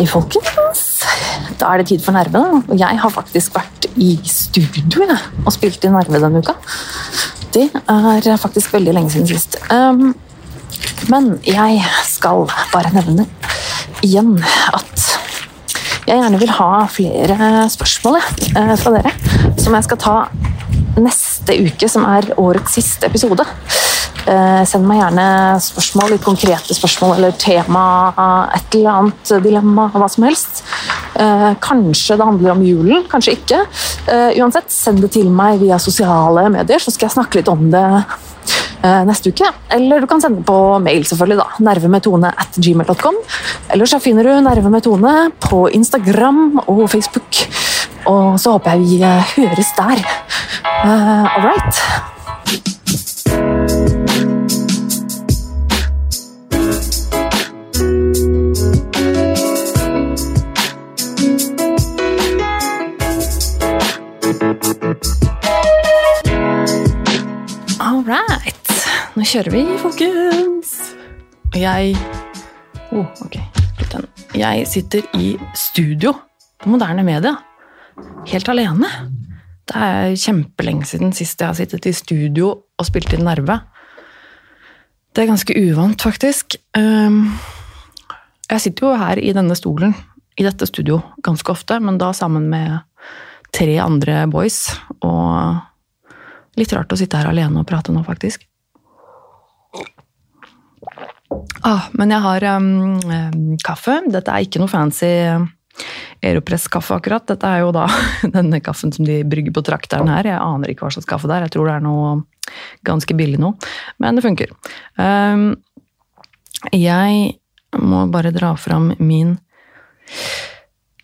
Hei, folkens. Da er det tid for Nerve. da. Og jeg har faktisk vært i studio jeg, og spilt i Nerve denne uka. Det er faktisk veldig lenge siden sist. Um, men jeg skal bare nevne igjen at jeg gjerne vil ha flere spørsmål jeg, eh, fra dere, som jeg skal ta neste uke, som er årets siste episode. Eh, Send meg gjerne spørsmål, litt konkrete spørsmål eller tema, et eller annet dilemma, hva som helst. Eh, Kanskje det handler om julen, kanskje ikke. Eh, Uansett, send det til meg via sosiale medier, så skal jeg snakke litt om det neste uke. Eller du kan sende på mail, selvfølgelig. da, nervemetone at gmail.com. Eller så finner du Nerve på Instagram og Facebook. Og så håper jeg vi høres der. Eh, all right. Nå kjører vi, folkens. Jeg oh, ok. Jeg sitter i studio på Moderne Media. Helt alene. Det er kjempelenge siden sist jeg har sittet i studio og spilt inn Nerve. Det er ganske uvant, faktisk. Um, Jeg sitter jo her i denne stolen, i dette studio, ganske ofte, men da sammen med tre andre boys. Og litt rart å sitte her alene og prate nå, faktisk. Ah, men jeg har um, um, kaffe. Dette er ikke noe fancy Aeropress-kaffe, akkurat. Dette er jo da denne kaffen som de brygger på trakteren her. Jeg aner ikke hva slags kaffe det er. Jeg tror det er noe ganske billig nå, men det funker. Um, jeg må bare dra fram min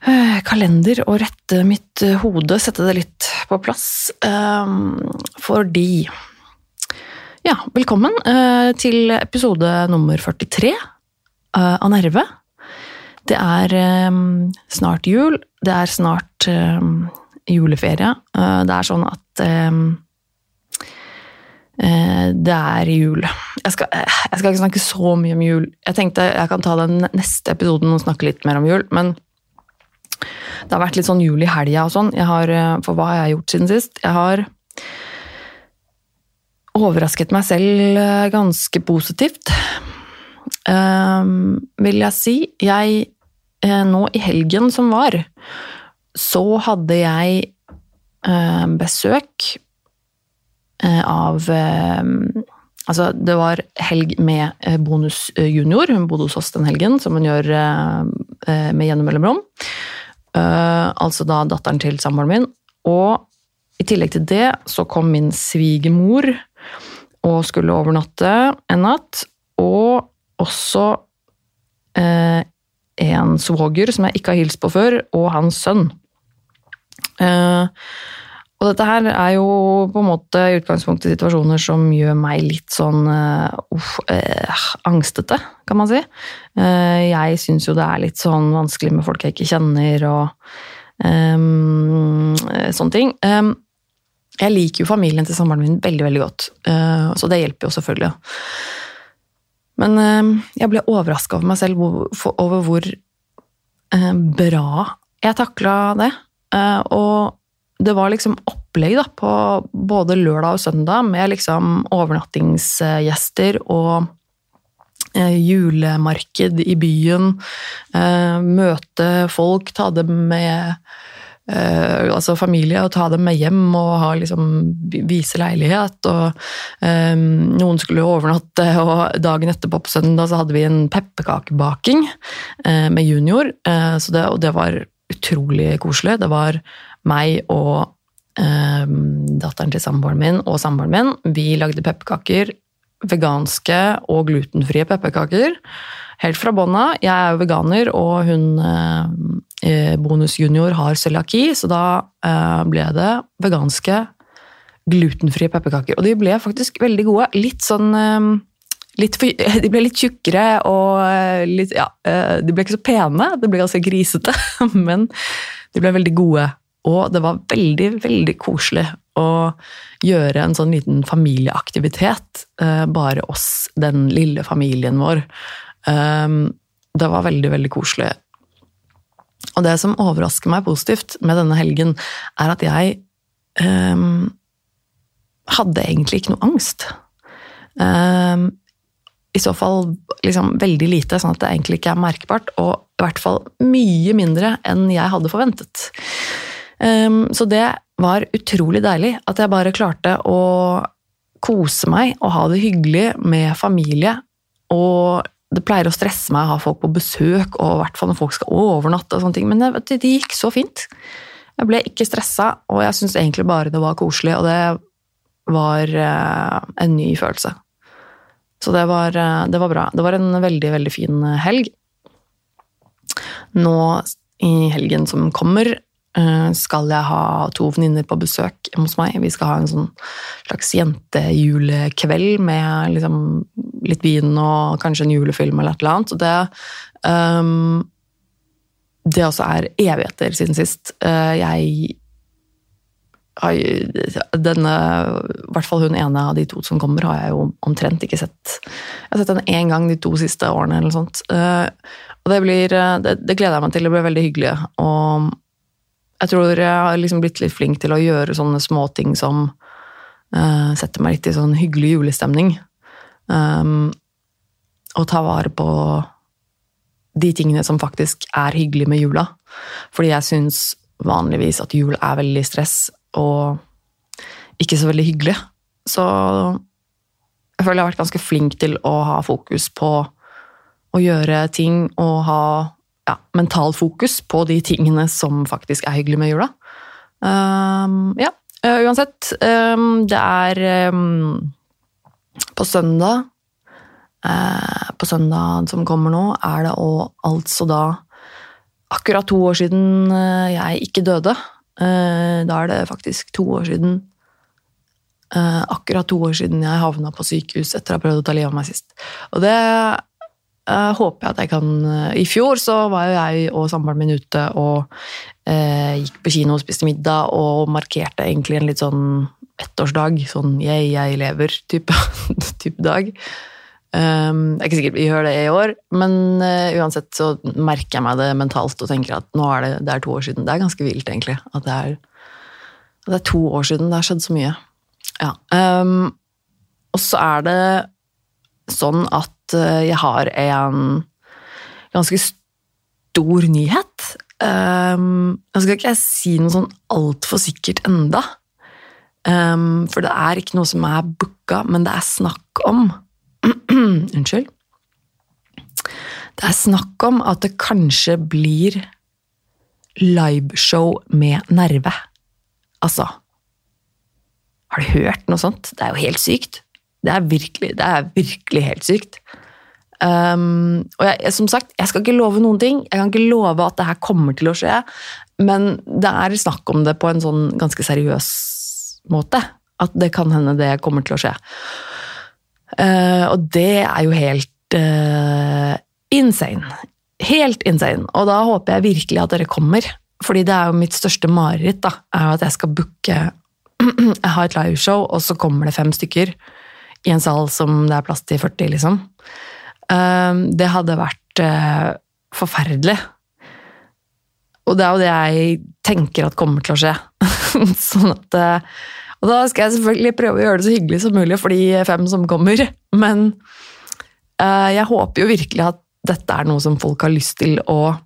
eh, kalender og rette mitt eh, hode, sette det litt på plass. Um, fordi Ja, velkommen eh, til episode nummer 43 eh, av Nerve. Det er eh, snart jul. Det er snart juleferie. Det er sånn at det er jul. Jeg skal, jeg skal ikke snakke så mye om jul. Jeg tenkte jeg kan ta den neste episoden og snakke litt mer om jul, men det har vært litt sånn jul i helga og sånn. Har, for hva har jeg gjort siden sist? Jeg har overrasket meg selv eh, ganske positivt, Ehm, vil jeg si. Jeg, eh, nå i helgen som var, så hadde jeg eh, besøk av eh, Altså, det var helg med Bonus junior. Hun bodde hos oss den helgen, som hun gjør med gjennom mellomrom. Altså da datteren til samboeren min. Og i tillegg til det så kom min svigermor og skulle overnatte en natt. Og også eh, en svoger som jeg ikke har hilst på før, og hans sønn. Eh, og dette her er jo på en måte i utgangspunktet situasjoner som gjør meg litt sånn eh, uff, eh, angstete, kan man si. Eh, jeg syns jo det er litt sånn vanskelig med folk jeg ikke kjenner og ehm, sånne ting. Ehm, jeg liker jo familien til samboeren min veldig, veldig godt, eh, så det hjelper jo selvfølgelig. Men eh, jeg ble overraska over meg selv over hvor eh, bra jeg takla det. Og det var liksom opplegg da, på både lørdag og søndag med liksom overnattingsgjester og julemarked i byen. Møte folk, ta dem med eh, altså familie og ta dem med hjem og ha, liksom, vise leilighet. Og, um, noen skulle overnatte, og dagen etterpå på søndag så hadde vi en pepperkakebaking uh, med junior. Uh, det, og det var utrolig koselig. Det var meg og datteren til samboeren min og samboeren min. Vi lagde pepperkaker. Veganske og glutenfrie pepperkaker. Helt fra bånda. Jeg er jo veganer, og hun bonus junior har cøliaki, så da eh, ble det veganske glutenfrie pepperkaker. Og de ble faktisk veldig gode. Litt sånn eh, litt for, De ble litt tjukkere og eh, litt Ja, eh, de ble ikke så pene. de ble ganske grisete, men de ble veldig gode. Og det var veldig, veldig koselig å gjøre en sånn liten familieaktivitet. eh, Bare oss, den lille familien vår. Det var veldig, veldig koselig. Og det som overrasker meg positivt med denne helgen, er at jeg um, hadde egentlig ikke noe angst. Um, I så fall liksom veldig lite, sånn at det egentlig ikke er merkbart. Og i hvert fall mye mindre enn jeg hadde forventet. Um, så det var utrolig deilig at jeg bare klarte å kose meg og ha det hyggelig med familie. Og det pleier å stresse meg å ha folk på besøk, og i hvert fall når folk skal overnatte. og sånne ting, Men det, det gikk så fint. Jeg ble ikke stressa, og jeg syns egentlig bare det var koselig. Og det var uh, en ny følelse. Så det var, uh, det var, bra. Det var en veldig, veldig fin helg. Nå i helgen som kommer, skal jeg ha to venninner på besøk hos meg. Vi skal ha en sånn slags jentejulekveld med liksom, litt vin og kanskje en julefilm eller et eller annet. Så det um, Det også er evigheter siden sist. jeg denne, I hvert fall hun ene av de to som kommer, har jeg jo omtrent ikke sett. Jeg har sett henne én gang de to siste årene. eller sånt. Eh, og det, blir, eh, det, det, gleder jeg meg til. Det blir veldig hyggelig. Og jeg tror jeg har liksom blitt litt flink til å gjøre sånne småting som uh, setter meg litt i sånn hyggelig julestemning. Um, og ta vare på de tingene som faktisk er hyggelig med jula. Fordi jeg syns vanligvis at jul er veldig stress og ikke så veldig hyggelig. Så jeg føler jeg har vært ganske flink til å ha fokus på å gjøre ting og ha ja, fokus på de tingene som faktisk er hyggelig med jula. Um, ja, uh, uansett. Um, det er um, på søndag uh, På søndag som kommer nå, er det og altså da akkurat to år siden uh, jeg ikke døde. Da er det faktisk to år siden Akkurat to år siden jeg havna på sykehus etter å ha prøvd å ta livet av meg sist. Og det uh, håper jeg at jeg kan I fjor så var jo jeg og samboeren min ute og uh, gikk på kino og spiste middag og markerte egentlig en litt sånn ettårsdag. Sånn jeg, jeg lever-type type dag. Um, jeg er ikke sikkert vi gjør det i år, men uh, uansett så merker jeg meg det mentalt og tenker at nå er det, det er to år siden. Det er ganske vilt, egentlig. At det er, at det er to år siden det har skjedd så mye. Ja. Um, og så er det sånn at uh, jeg har en ganske stor nyhet. Jeg skal ikke si noe sånn altfor sikkert enda. Um, for det er ikke noe som er booka, men det er snakk om Unnskyld. Det er snakk om at det kanskje blir liveshow med nerve. Altså Har du hørt noe sånt? Det er jo helt sykt. Det er virkelig, det er virkelig helt sykt. Um, og jeg, som sagt, jeg skal ikke love noen ting. Jeg kan ikke love at det her kommer til å skje. Men det er snakk om det på en sånn ganske seriøs måte. At det kan hende det kommer til å skje. Uh, og det er jo helt uh, insane. Helt insane. Og da håper jeg virkelig at dere kommer. Fordi det er jo mitt største mareritt, da, er at jeg skal booke Jeg har et liveshow, og så kommer det fem stykker i en sal som det er plass til 40, liksom. Uh, det hadde vært forferdelig. Og det er jo det jeg tenker at kommer til å skje. sånn at og da skal jeg selvfølgelig prøve å gjøre det så hyggelig som mulig for de fem som kommer. Men uh, jeg håper jo virkelig at dette er noe som folk har lyst til å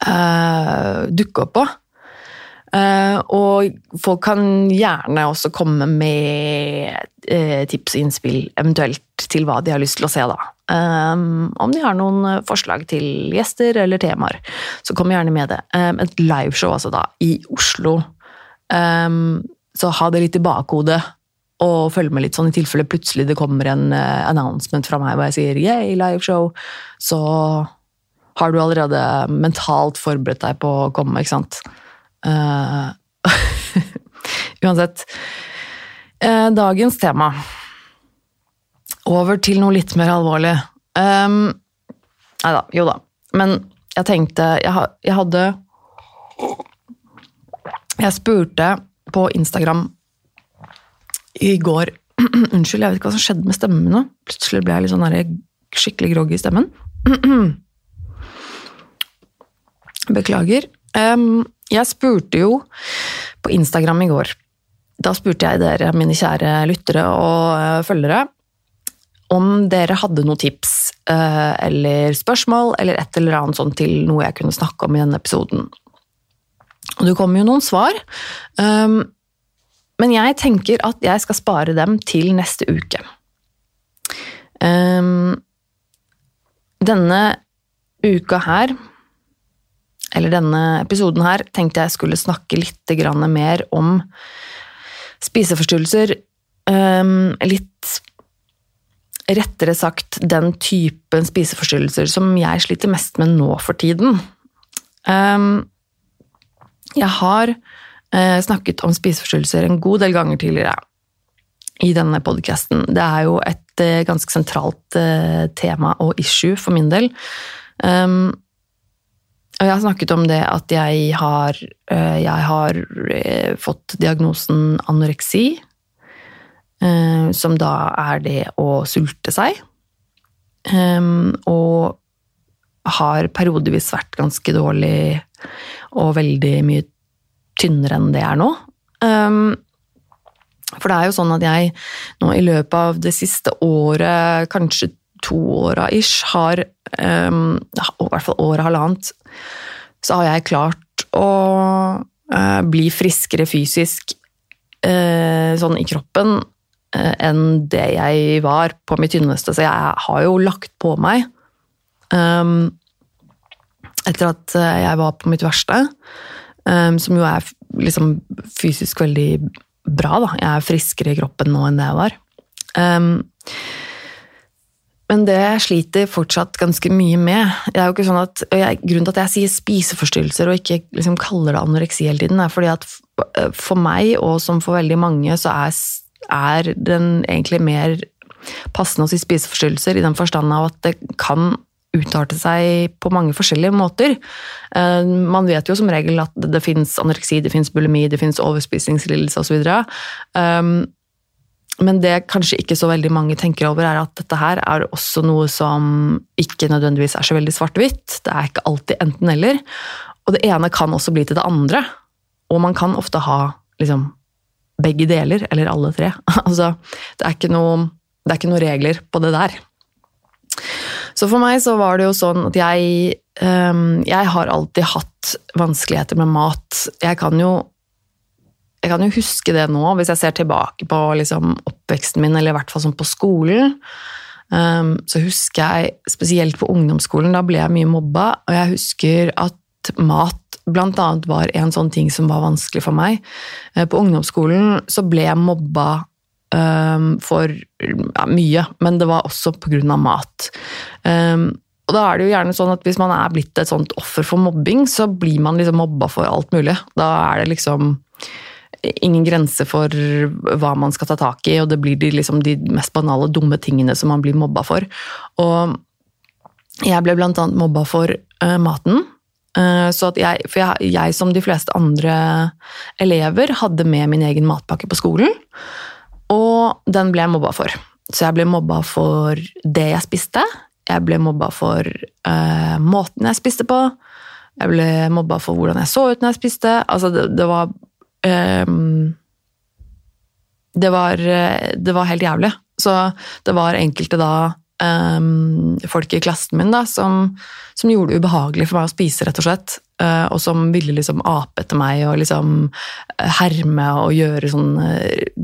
dukke opp på. Uh, og folk kan gjerne også komme med tips og innspill, eventuelt til hva de har lyst til å se, da. Um, om de har noen forslag til gjester eller temaer, så kom gjerne med det. Um, et liveshow altså da, i Oslo Um, så ha det litt i bakhodet og følge med litt sånn i tilfelle plutselig det kommer en uh, announcement fra meg hvor jeg sier 'yeah, liveshow, så har du allerede mentalt forberedt deg på å komme, ikke sant? Uh, uansett. Uh, dagens tema. Over til noe litt mer alvorlig. Um, nei da, jo da. Men jeg tenkte Jeg, jeg hadde jeg spurte på Instagram i går Unnskyld, jeg vet ikke hva som skjedde med stemmen min nå. Plutselig ble jeg litt sånn skikkelig groggy i stemmen. Beklager. Um, jeg spurte jo på Instagram i går. Da spurte jeg dere, mine kjære lyttere og uh, følgere, om dere hadde noen tips uh, eller spørsmål eller et eller annet sånt til noe jeg kunne snakke om i denne episoden. Og det kom jo noen svar. Um, men jeg tenker at jeg skal spare dem til neste uke. Um, denne uka her, eller denne episoden her, tenkte jeg skulle snakke litt mer om spiseforstyrrelser. Um, litt rettere sagt den typen spiseforstyrrelser som jeg sliter mest med nå for tiden. Um, jeg har eh, snakket om spiseforstyrrelser en god del ganger tidligere i denne podkasten. Det er jo et eh, ganske sentralt eh, tema og issue for min del. Um, jeg har snakket om det at jeg har, eh, jeg har eh, fått diagnosen anoreksi. Eh, som da er det å sulte seg. Um, og har periodevis vært ganske dårlig og veldig mye tynnere enn det er nå. Um, for det er jo sånn at jeg nå i løpet av det siste året, kanskje to åra ish, har um, I hvert fall året halvannet, så har jeg klart å uh, bli friskere fysisk uh, sånn i kroppen uh, enn det jeg var på mitt tynneste. Så jeg har jo lagt på meg. Um, etter at jeg var på mitt verste. Um, som jo er liksom fysisk veldig bra, da. Jeg er friskere i kroppen nå enn det jeg var. Um, men det jeg sliter fortsatt ganske mye med det er jo ikke sånn at, jeg, Grunnen til at jeg sier spiseforstyrrelser og ikke liksom kaller det anoreksi hele tiden, er fordi at for meg, og som for veldig mange, så er, er den egentlig mer passende å si spiseforstyrrelser i den forstand av at det kan utarte seg på mange forskjellige måter. Eh, man vet jo som regel at det fins anoreksi, det fins bulimi, det fins overspisingslidelse osv. Men det kanskje ikke så veldig mange tenker over, er at dette her er også noe som ikke nødvendigvis er så veldig svart-hvitt. Det er ikke alltid enten-eller. Og det ene kan også bli til det andre. Og man kan ofte ha liksom, begge deler, eller alle tre. altså, det er ikke noe, det er ikke noe regler på det der. Så for meg så var det jo sånn at jeg um, Jeg har alltid hatt vanskeligheter med mat. Jeg kan jo jeg kan jo huske det nå, hvis jeg ser tilbake på liksom, oppveksten min, eller i hvert fall sånn på skolen. Um, så husker jeg, spesielt på ungdomsskolen, da ble jeg mye mobba, og jeg husker at mat annet var en sånn ting som var vanskelig for meg. Uh, på ungdomsskolen så ble jeg mobba um, for ja, mye, men det var også pga. mat. Um, og da er det jo gjerne sånn at Hvis man er blitt et sånt offer for mobbing, så blir man liksom mobba for alt mulig. Da er det liksom ingen grense for hva man skal ta tak i, og det blir de, liksom, de mest banale, dumme tingene som man blir mobba for. Og jeg ble blant annet mobba for uh, maten. Uh, så at jeg, for jeg, jeg, som de fleste andre elever, hadde med min egen matpakke på skolen. Og den ble jeg mobba for. Så jeg ble mobba for det jeg spiste. Jeg ble mobba for uh, måten jeg spiste på. Jeg ble mobba for hvordan jeg så ut når jeg spiste. Altså, det, det var um, det var, det var helt jævlig. Så det var enkelte da um, folk i klassen min da, som, som, gjorde det ubehagelig for meg å spise, rett og slett. Uh, og som ville liksom ape etter meg og liksom eh, herme og gjøre sånne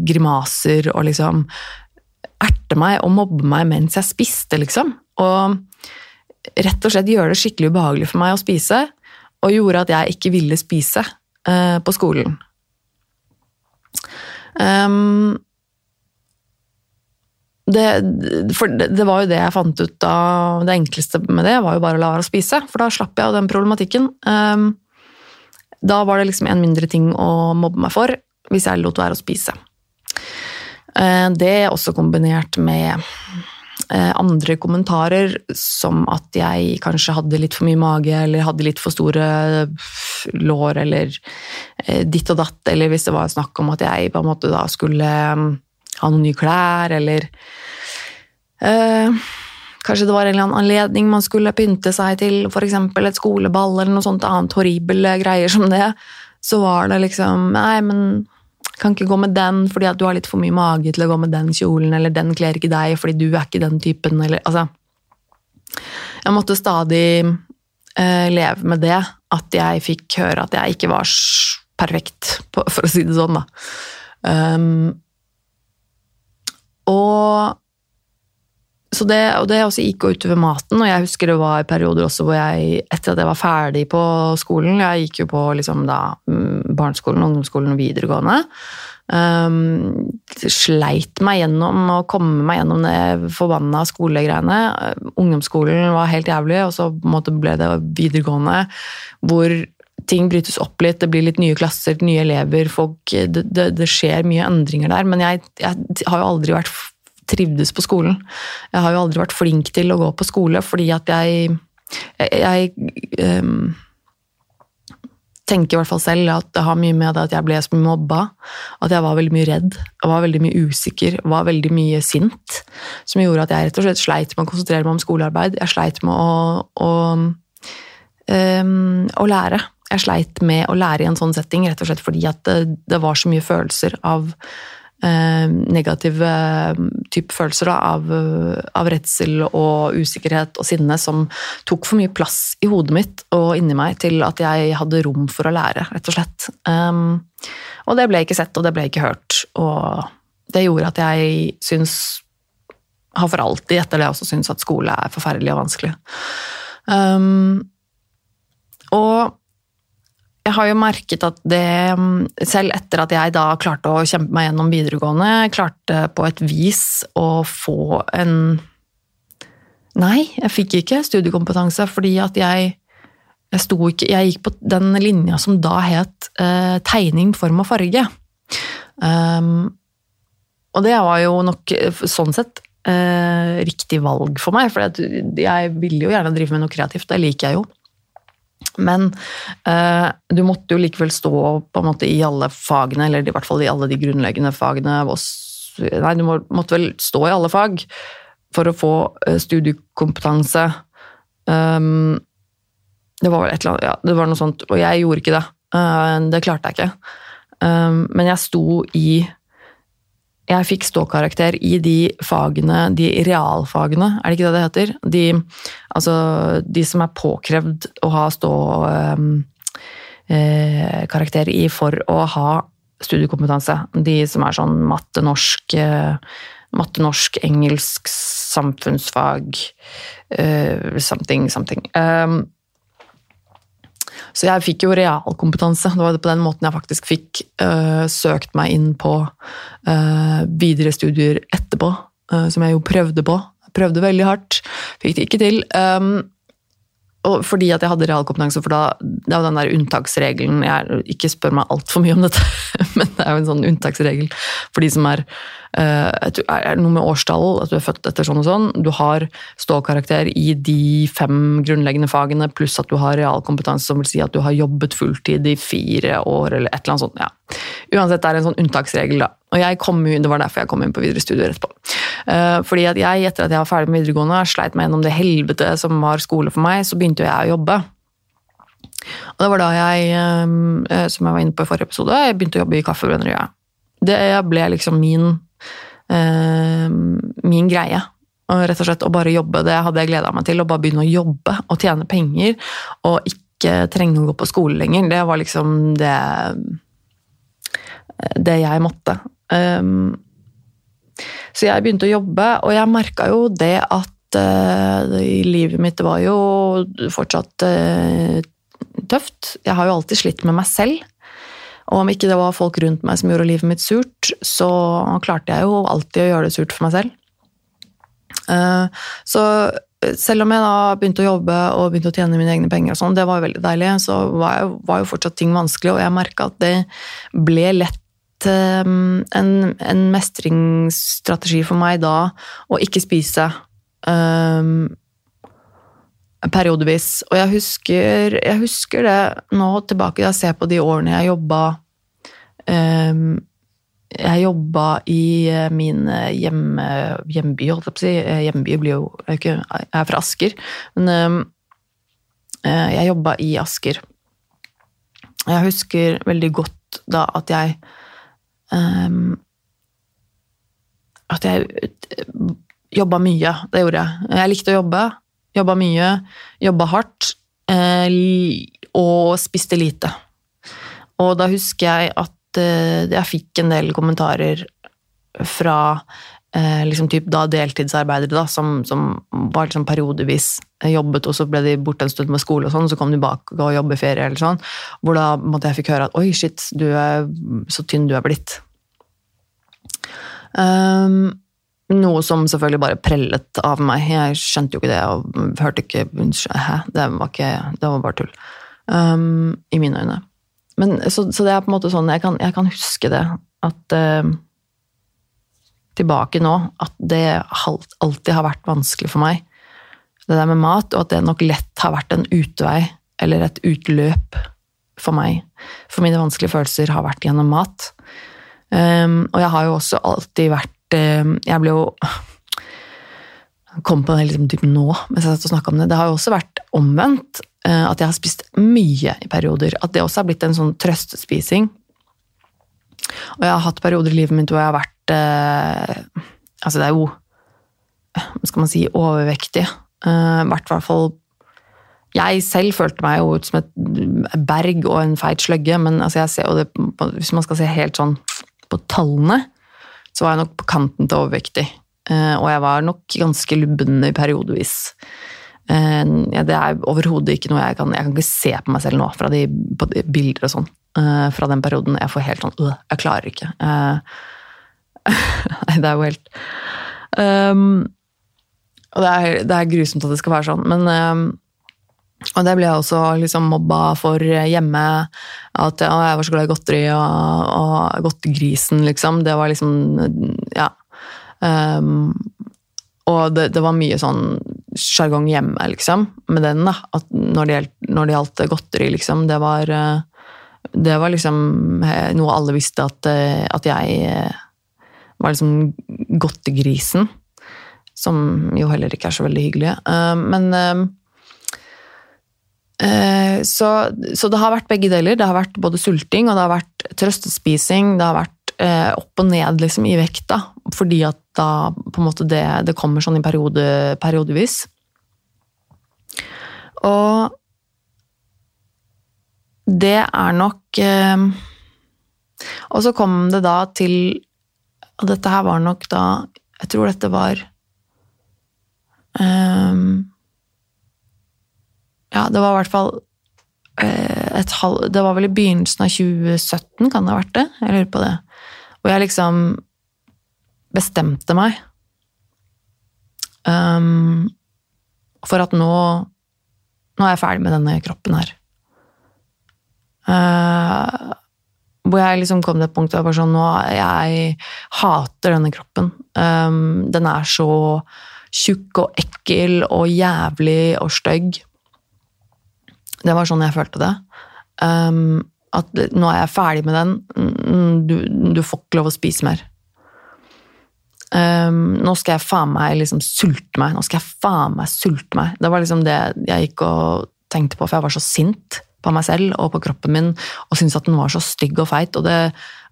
grimaser og liksom erte meg og mobbe meg mens jeg spiste, liksom. Og rett og slett gjøre det skikkelig ubehagelig for meg å spise, og gjorde at jeg ikke ville spise uh, på skolen. Um, det, for det, var jo det jeg fant ut av Det enkleste med det var jo bare å la være å spise, for da slapp jeg av den problematikken. Um, da var det liksom en mindre ting å mobbe meg for, hvis jeg lot være å spise. Uh, det også kombinert med andre kommentarer, som at jeg kanskje hadde litt for mye mage, eller hadde litt for store lår, eller uh, ditt og datt, eller hvis det var snakk om at jeg på en måte da skulle um, ha noen nye klær, eller eh, Kanskje det var en eller annen anledning man skulle pynte seg til, f.eks. et skoleball eller noe sånt annet horrible greier som det, så var det liksom Nei, men kan ikke gå med den fordi at du har litt for mye mage til å gå med den kjolen, eller den kler ikke deg fordi du er ikke den typen, eller altså Jeg måtte stadig uh, leve med det, at jeg fikk høre at jeg ikke var perfekt, for å si det sånn, da. Um, og det, og det også gikk utover maten, og jeg husker det var perioder også hvor jeg, etter at jeg var ferdig på skolen Jeg gikk jo på liksom da, mm, barneskolen, ungdomsskolen og videregående. Um, sleit meg gjennom å komme meg gjennom det forbanna skolegreiene. Ungdomsskolen var helt jævlig, og så ble det videregående hvor ting brytes opp litt, det blir litt nye klasser, nye elever, folk, det, det, det skjer mye endringer der. Men jeg, jeg har jo aldri vært trivdes på skolen. Jeg har jo aldri vært flink til å gå på skole fordi at jeg Jeg, jeg um, tenker i hvert fall selv at det har mye med det at jeg ble så mye mobba. At jeg var veldig mye redd, jeg var veldig mye usikker, var veldig mye sint. Som gjorde at jeg rett og slett sleit med å konsentrere meg om skolearbeid. Jeg sleit med å, å, um, å lære. Jeg sleit med å lære i en sånn setting rett og slett fordi at det, det var så mye følelser av negative eh, type følelser da, av, av, redsel og usikkerhet og sinne som tok for mye plass i hodet mitt og inni meg til at jeg hadde rom for å lære, rett og slett. Um, og det ble ikke sett, og det ble ikke hørt. Og det gjorde at jeg syns har for alltid etter det også syntes at skole er forferdelig og vanskelig. Um, og jeg har jo merket at det, selv etter at jeg da klarte å kjempe meg gjennom videregående, klarte på et vis å få en Nei, jeg fikk ikke studiekompetanse fordi at jeg jeg, ikke, jeg gikk på den linja som da het eh, tegning, form og farge. Um, og det var jo nok sånn sett eh, riktig valg for meg, for jeg ville jo gjerne drive med noe kreativt, det liker jeg jo. Men eh, du måtte jo likevel stå på en måte i alle fagene, eller i hvert fall i alle de grunnleggende fagene. Nei, du måtte vel stå i alle fag for å få eh, studiekompetanse. Um, det var vel et eller annet, ja, det var noe sånt, og jeg gjorde ikke det. Uh, det klarte jeg ikke. Um, men jeg sto i jeg fikk ståkarakter i de fagene, de realfagene, er det ikke det det heter? De, altså, de som er påkrevd å ha ståkarakter eh, i for å ha studiekompetanse. De som er sånn matte, norsk, eh, matte, norsk engelsk, samfunnsfag, eh, something, something. Um, så jeg fikk jo realkompetanse. Det var på den måten jeg faktisk fikk uh, søkt meg inn på uh, videre studier etterpå, uh, som jeg jo prøvde på. Prøvde veldig hardt, fikk det ikke til. Um, og fordi at jeg hadde realkompetanse, for da, det er jo den der unntaksregelen jeg, Ikke spør meg altfor mye om dette, men det er jo en sånn unntaksregel for de som er uh, er noe med årstall, at du er født etter sånn og sånn. Du har stålkarakter i de fem grunnleggende fagene, pluss at du har realkompetanse, som vil si at du har jobbet fulltid i fire år, eller et eller annet sånt. ja. Uansett, det er en sånn unntaksregel, da. Og jeg kom, det var derfor jeg kom inn på videre studier etterpå. Uh, fordi at jeg, etter at jeg var ferdig med videregående, sleit meg gjennom det helvete som var skole for meg, så begynte jeg å jobbe. Og det var da jeg, uh, som jeg var inne på i forrige episode, jeg begynte å jobbe i Kaffebrenneriet. Det ble liksom min, min greie. Og rett og slett å bare jobbe, det hadde jeg gleda meg til. Å bare begynne å jobbe og tjene penger, og ikke trenge å gå på skole lenger. Det var liksom det det jeg måtte. Um, så jeg begynte å jobbe, og jeg merka jo det at uh, livet mitt var jo fortsatt tøft. Jeg har jo alltid slitt med meg selv. Og om ikke det var folk rundt meg som gjorde livet mitt surt, så klarte jeg jo alltid å gjøre det surt for meg selv. Uh, så selv om jeg da begynte å jobbe og begynte å tjene mine egne penger, og sånn, det var jo veldig deilig, så var jo, var jo fortsatt ting vanskelig, og jeg merka at det ble lett um, en, en, mestringsstrategi for meg da å ikke spise um, periodevis. Og jeg husker, jeg husker, det nå tilbake jeg ser på de årene jeg jobba um, jeg jobba i eh, min hjemme, hjemby, holdt jeg på å si. Eh, hjemby blir jo Jeg er, fra Asker. Men eh, jeg jobba i Asker. Jeg husker veldig godt da at jeg eh, At jeg jobba mye. Det gjorde jeg. Jeg likte å jobbe. Jobba mye. Jobba hardt. Eh, og spiste lite. Og da husker jeg at eh, jeg fikk en del kommentarer fra eh, liksom typ da deltidsarbeidere da, som, som var liksom periodevis jobbet, og så ble de borte en stund med skole, og sånn, så kom de bak og jobbet ferie, eller sånn, hvor da måtte jeg fikk høre at oi, shit, du er så tynn du er blitt. Um, noe som selvfølgelig bare prellet av meg. Jeg skjønte jo ikke det og hørte ikke Hæ? Det var, ikke, det var bare tull. Um, I mine øyne. Men, så, så, det er på en måte sånn Jeg kan, jeg kan huske det. At uh, Tilbake nå. At det alltid har vært vanskelig for meg. Det der med mat, og at det nok lett har vært en utvei eller et utløp for meg. For mine vanskelige følelser har vært gjennom mat. Um, og jeg har jo også alltid vært jeg ble jo kom på det liksom typ nå, mens jeg satt og snakka om det. Det har jo også vært omvendt. Eh, at jeg har spist mye i perioder. At det også har blitt en sånn trøstespising. Og jeg har hatt perioder i livet mitt hvor jeg har vært eh, Altså, det er jo Hva skal man si overvektig. I hvert fall Jeg selv følte meg jo ut som et berg og en feit sløgge, men altså jeg ser jo det Hvis man skal se helt sånn på tallene, så var jeg nok på kanten til overvektig. Eh, og jeg var nok ganske lubben periodevis. Eh, det er overhodet ikke noe jeg kan Jeg kan ikke se på meg selv nå, fra de, de bilder og sånn. Eh, fra den perioden. Jeg får helt sånn øh, Jeg klarer ikke. Nei, det er jo helt um, Og det er, det er, grusomt at det skal være sånn, men um, og det ble jeg også liksom mobba for hjemme. At å, jeg var så glad i godteri, og, og godtegrisen, liksom. Det var liksom Ja. Um, og det, det, var mye sånn sjargong hjemme, liksom, med den, da. At når det, når det gjaldt godteri, liksom, det var Det var liksom noe alle visste at, at jeg var liksom godtegrisen. Som jo heller ikke er så veldig hyggelig. Men Eh, så, så, det har vært begge deler. Det har vært både sulting og det har vært trøstespising. Det har vært eh, opp og ned liksom, i vekta, fordi at da på en måte det, det kommer sånn i periode, periodevis. Og det er nok eh, Og så kom det da til Og dette her var nok da Jeg tror dette var um, ja, det var i hvert fall eh, et halv Det var vel i begynnelsen av 2017, kan det ha vært det? Jeg lurer på det. Hvor jeg liksom bestemte meg um, for at nå Nå er jeg ferdig med denne kroppen her. Uh, hvor jeg liksom kom til et punkt der jeg sånn Jeg hater denne kroppen. Um, den er så tjukk og ekkel og jævlig og stygg. Det var sånn jeg følte det. Um, at nå er jeg ferdig med den. Mm, du, du får ikke lov å spise mer. Um, nå skal jeg faen meg liksom sulte meg. Nå skal jeg faen meg sulte meg. Det var liksom det jeg gikk og tenkte på, for jeg var så sint på meg selv og på kroppen min og syntes at den var så stygg og feit. Og det,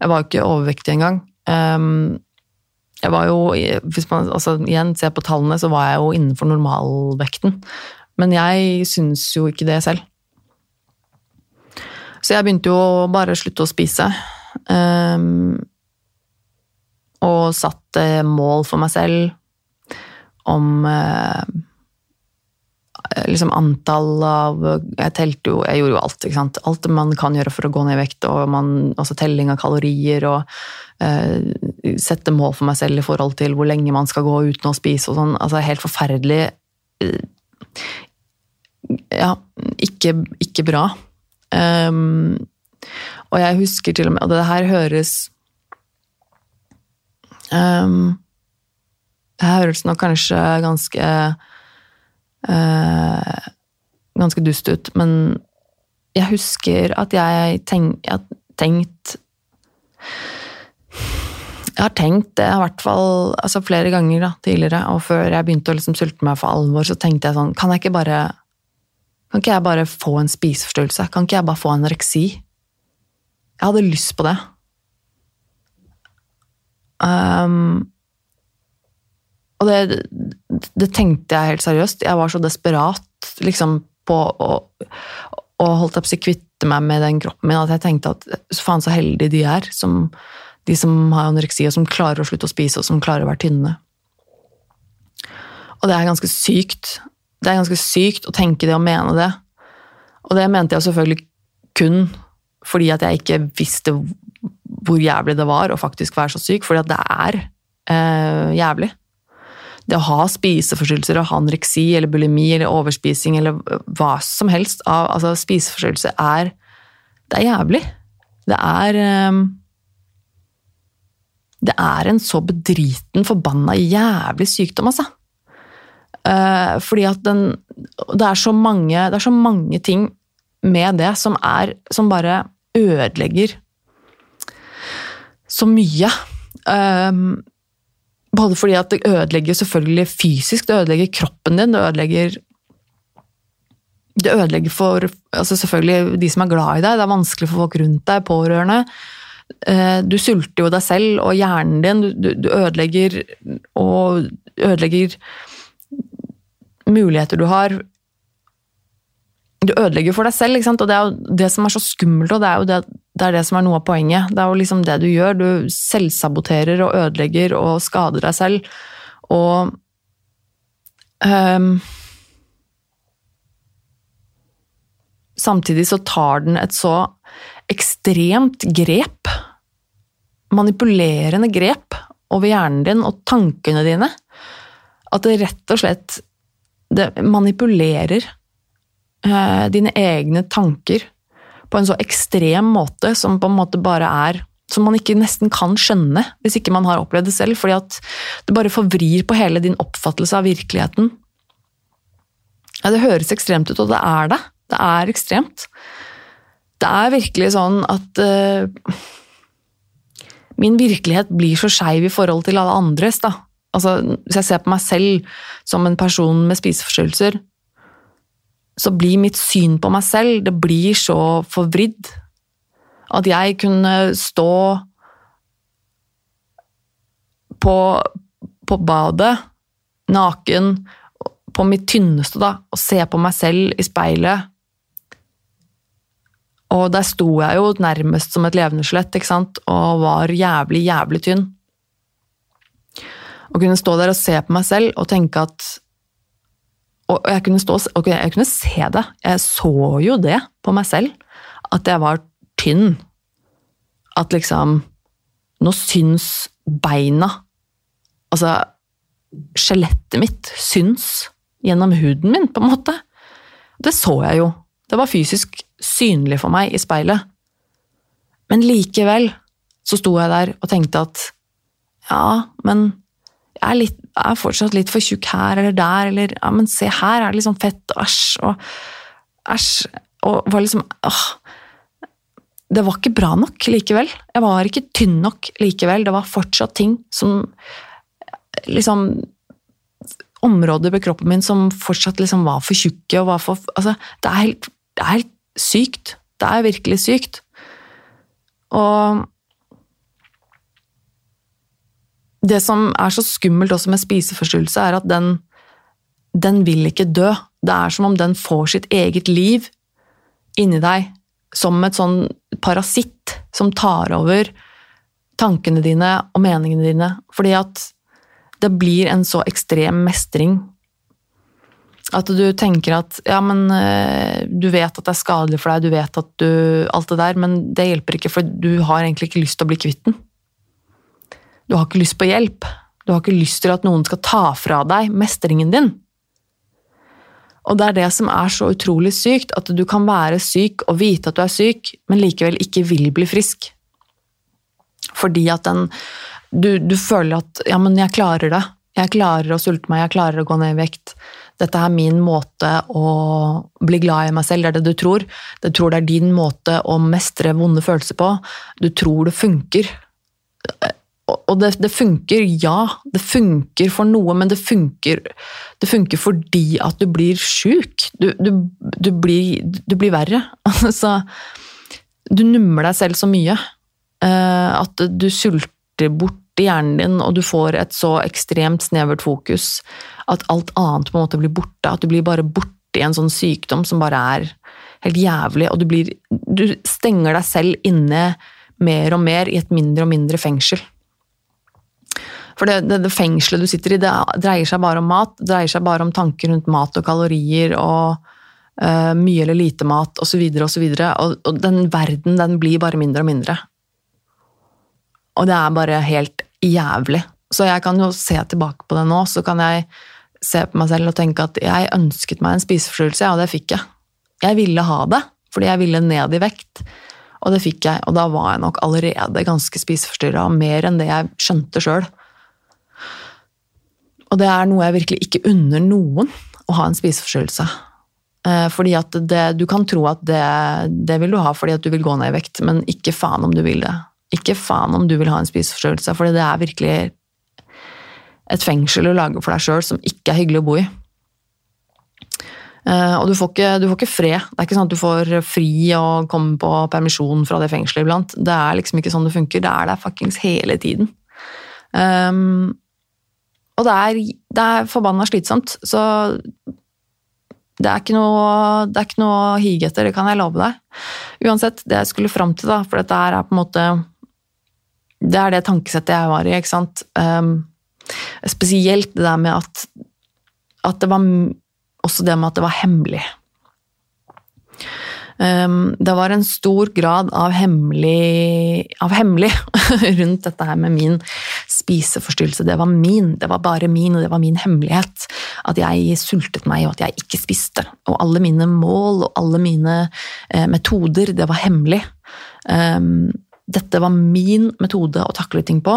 jeg var jo ikke overvektig engang. Um, jeg var jo, hvis man altså, igjen ser på tallene, så var jeg jo innenfor normalvekten. Men jeg syns jo ikke det selv. Så jeg begynte jo å bare slutte å spise. Um, og satte mål for meg selv om uh, liksom antall av Jeg telte jo Jeg gjorde jo alt, ikke sant. Alt man kan gjøre for å gå ned i vekt, og man, altså telling av kalorier og uh, sette mål for meg selv i forhold til hvor lenge man skal gå uten å spise og sånn. Altså helt forferdelig uh, Ja, ikke, ikke bra. Um, og jeg husker til og med Og det her høres um, Det høres nok kanskje ganske uh, Ganske dust ut, men jeg husker at jeg tenk, at tenkt Jeg har tenkt det i hvert fall altså flere ganger da, tidligere, og før jeg begynte å liksom sulte meg for alvor, så tenkte jeg sånn Kan jeg ikke bare Kan ikke jeg bare få en spiseforstyrrelse? Kan ikke jeg bare få anoreksi? Jeg hadde lyst på det. Um, og det, det tenkte jeg helt seriøst. Jeg var så desperat liksom, på å, å holdt opp å kvitte meg med den kroppen min at jeg tenkte at faen så heldige de er, som, de som har anoreksi, og som klarer å slutte å spise, og som klarer å være tynne. Og det er ganske sykt. Det er ganske sykt å tenke det og mene det. Og det mente jeg selvfølgelig kun fordi at jeg ikke visste hvor jævlig det var å faktisk være så syk, fordi at det er eh, jævlig. Det å ha spiseforstyrrelser og ha anoreksi eller bulimi eller overspising eller hva som helst av altså spiseforstyrrelse er Det er jævlig. Det er eh, Det er en så bedriten, forbanna jævlig sykdom, altså. Eh, fordi at den det er, mange, det er så mange ting med det som er Som bare ødelegger så mye. Um, både fordi at det ødelegger selvfølgelig fysisk, det ødelegger kroppen din, det ødelegger det ødelegger for altså selvfølgelig de som er glad i deg, det er vanskelig for folk rundt deg, pårørende. Uh, du sulter jo deg selv og hjernen din, du ødelegger og ødelegger muligheter du har du ødelegger for deg selv, og det er jo det som er så skummelt, og det er jo det, det, er det som er noe av poenget. Det er jo liksom det du gjør. Du selvsaboterer og ødelegger og skader deg selv. Og um, Samtidig så tar den et så ekstremt grep, manipulerende grep, over hjernen din og tankene dine, at det rett og slett det manipulerer eh, dine egne tanker på en så ekstrem måte som på en måte bare er som man ikke nesten kan skjønne hvis ikke man har opplevd det selv, fordi at det bare forvrir på hele din oppfattelse av virkeligheten. Ja, det høres ekstremt ut, og det er det. Det er ekstremt. Det er virkelig sånn at uh, Min virkelighet blir så skeiv i forhold til alle andres. da. Altså, Hvis jeg ser på meg selv som en person med spiseforstyrrelser, så blir mitt syn på meg selv det blir så forvridd. At jeg kunne stå på, på badet, naken, på mitt tynneste, da, og se på meg selv i speilet. Og der sto jeg jo nærmest som et levende skjelett, og var jævlig, jævlig tynn. Å kunne stå der og se på meg selv og tenke at og jeg kunne, stå, og jeg kunne se det. Jeg så jo det på meg selv. At jeg var tynn. At liksom Nå syns beina Altså, skjelettet mitt syns gjennom huden min, på en måte. Det så jeg jo. Det var fysisk synlig for meg i speilet. Men likevel så sto jeg der og tenkte at ja, men er, litt, er fortsatt litt for tjukk her eller der, eller ja, men se her er det liksom fett, æsj, og æsj, og var liksom åh. Det var ikke bra nok likevel. Jeg var ikke tynn nok likevel. Det var fortsatt ting som liksom Områder ved kroppen min som fortsatt liksom var for tjukke og var for Altså, det er helt, det er helt sykt. Det er virkelig sykt. Og det som er så skummelt også med spiseforstyrrelse, er at den, den vil ikke dø. Det er som om den får sitt eget liv inni deg, som et sånn parasitt som tar over tankene dine og meningene dine. Fordi at det blir en så ekstrem mestring. At du tenker at ja, men eh, du vet at det er skadelig for deg, du vet at du Alt det der, men det hjelper ikke, for du har egentlig ikke lyst til å bli kvitt den. Du har ikke lyst på hjelp. Du har ikke lyst til at noen skal ta fra deg mestringen din. Og det er det som er så utrolig sykt, at du kan være syk og vite at du er syk, men likevel ikke vil bli frisk. Fordi at den du, du føler at 'ja, men jeg klarer det'. Jeg klarer å sulte meg, jeg klarer å gå ned i vekt. Dette er min måte å bli glad i meg selv, det er det du tror. Du tror det er din måte å mestre vonde følelser på. Du tror det funker og det, det, funker, ja. Det funker for noe, men det funker, det funker fordi at du blir sjuk. Du, du, du, blir, du blir verre. Altså, du nummer deg selv så mye uh, at du sulter bort hjernen din, og du får et så ekstremt snevert fokus at alt annet på en måte blir borte. At du blir bare borte i en sånn sykdom som bare er helt jævlig, og du, blir, du stenger deg selv inne mer og mer i et mindre og mindre fengsel. For det, det, det, fengselet du sitter i, det dreier seg bare om mat. Det dreier seg bare om tanker rundt mat og kalorier og uh, mye eller lite mat osv. Og, så videre, og, og den verden, den blir bare mindre og mindre. Og det er bare helt jævlig. Så jeg kan jo se tilbake på det nå, så kan jeg se på meg selv og tenke at jeg ønsket meg en spiseforstyrrelse, og det fikk jeg. Jeg ville ha det, fordi jeg ville ned i vekt. Og det fikk jeg, og da var jeg nok allerede ganske spiseforstyrra, mer enn det jeg skjønte sjøl. Og det er noe jeg virkelig ikke unner noen, å ha en spiseforstyrrelse. Eh, fordi at det, Du kan tro at det, det, vil du ha fordi at du vil gå ned i vekt, men ikke faen om du vil det. Ikke faen om du vil ha en spiseforstyrrelse, fordi det er virkelig et fengsel å lage for deg sjøl som ikke er hyggelig å bo i. Eh, og du får, ikke, du får, ikke, fred. Det er ikke sånn at du får fri og komme på permisjon fra det fengselet iblant. Det er liksom ikke sånn det funker. Det er der fuckings hele tiden. Um, og det er, det er forbanna slitsomt, så det er ikke noe, det ikke noe hige etter, det kan jeg love deg. Uansett, det jeg skulle fram til, da, for dette her er på en måte Det er det tankesettet jeg var i, ikke sant. Um, spesielt det der med at, at det var også det med at det var hemmelig. Um, det var en stor grad av hemmelig, av hemmelig rundt dette her med min spiseforstyrrelse. Det var min, det var bare min, og det var min hemmelighet. At jeg sultet meg, og at jeg ikke spiste. Og alle mine mål og alle mine eh, metoder, det var hemmelig. Um, dette var min metode å takle ting på,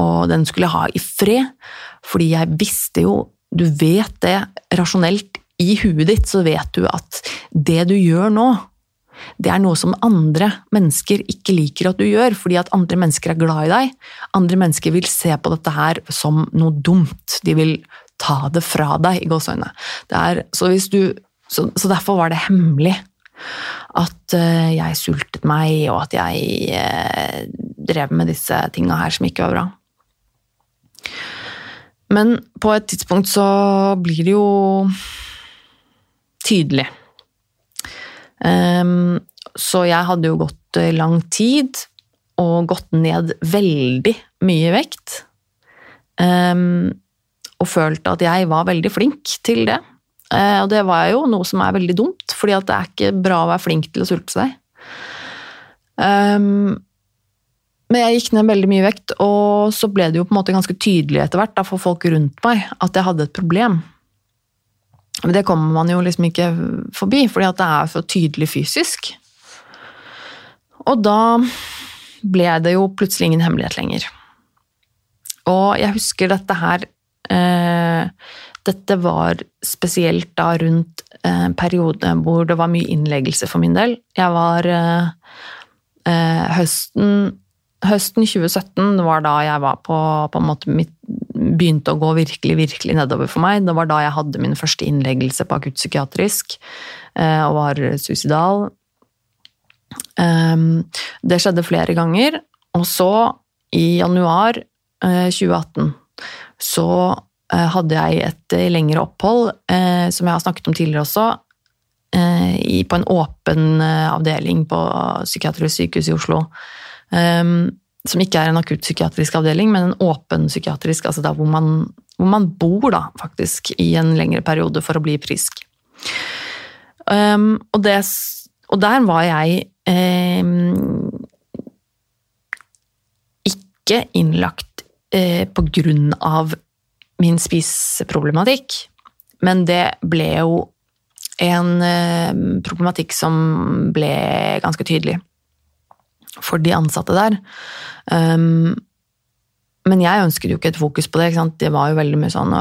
og den skulle jeg ha i fred, fordi jeg visste jo Du vet det rasjonelt i huet ditt så vet du at det du gjør nå, det er noe som andre mennesker ikke liker at du gjør, fordi at andre mennesker er glad i deg. Andre mennesker vil se på dette her som noe dumt. De vil ta det fra deg, i gåseøynene. Så, så, så, derfor var det hemmelig at uh, jeg sultet meg, og at jeg uh, drev med disse tinga her som ikke var bra. Men på et tidspunkt så blir det jo tydelig. Um, så jeg hadde jo gått eh, lang tid og gått ned veldig mye vekt. Um, og følte at jeg var veldig flink til det. Uh, og det var jo noe som er veldig dumt, fordi det er ikke bra å være flink til å sulte seg. Um, men jeg gikk ned veldig mye vekt, og så ble det jo på en måte ganske tydelig etter hvert for folk rundt meg at jeg hadde et problem. Men det kommer man jo liksom ikke forbi, fordi at det er så tydelig fysisk. Og da ble det jo plutselig ingen hemmelighet lenger. Og jeg husker dette her eh, Dette var spesielt da rundt en eh, periode hvor det var mye innleggelse for min del. Jeg var eh, eh høsten, høsten 2017 var da jeg var på, på en måte mitt begynte å gå virkelig, virkelig nedover for meg. Det var da jeg hadde min første innleggelse på akuttpsykiatrisk eh, og var suicidal. Ehm, det skjedde flere ganger. Og så, i januar 2018, eh, så eh, hadde jeg et lengre opphold, som jeg har snakket om tidligere også, på en åpen avdeling på psykiatrisk sykehus i Oslo. Som ikke er en akuttpsykiatrisk avdeling, men en åpen psykiatrisk, altså hvor man, hvor man, bor da, faktisk, i en lengre periode for å bli frisk. Um, og, det, og, der var jeg um, ikke innlagt uh, på grunn av min spiseproblematikk, men det ble jo en uh, problematikk som ble ganske tydelig for de ansatte der. Um, men jeg ønsket jo ikke et fokus på det. ikke sant? Det var jo veldig mye sånn,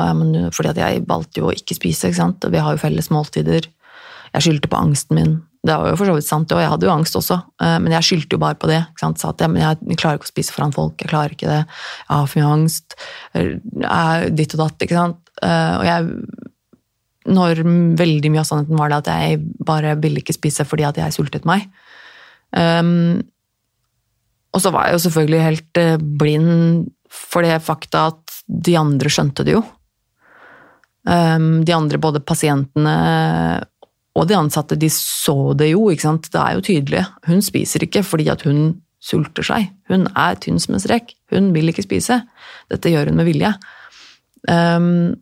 fordi at jeg valgte jo å ikke spise. ikke sant? Vi har jo felles måltider. Jeg skyldte på angsten min. Det var jo for så vidt sant, og jeg hadde jo angst også, eh, men jeg skyldte jo bare på det. Ikke sant? Sa at jeg, jeg, klarer ikke å spise foran folk, jeg klarer ikke det, jeg har for mye angst, jeg er ditt og datt, ikke sant. Eh, og jeg Når veldig mye av sannheten var det at jeg bare ville ikke spise fordi at jeg sultet meg. Um, og så var jeg jo selvfølgelig helt blind for det fakta at de andre skjønte det jo. Um, de andre, både pasientene og de ansatte, de så det jo, ikke sant. Det er jo tydelig. Hun spiser ikke fordi at hun sulter seg. Hun er tynn som en strek. Hun vil ikke spise. Dette gjør hun med vilje. Um,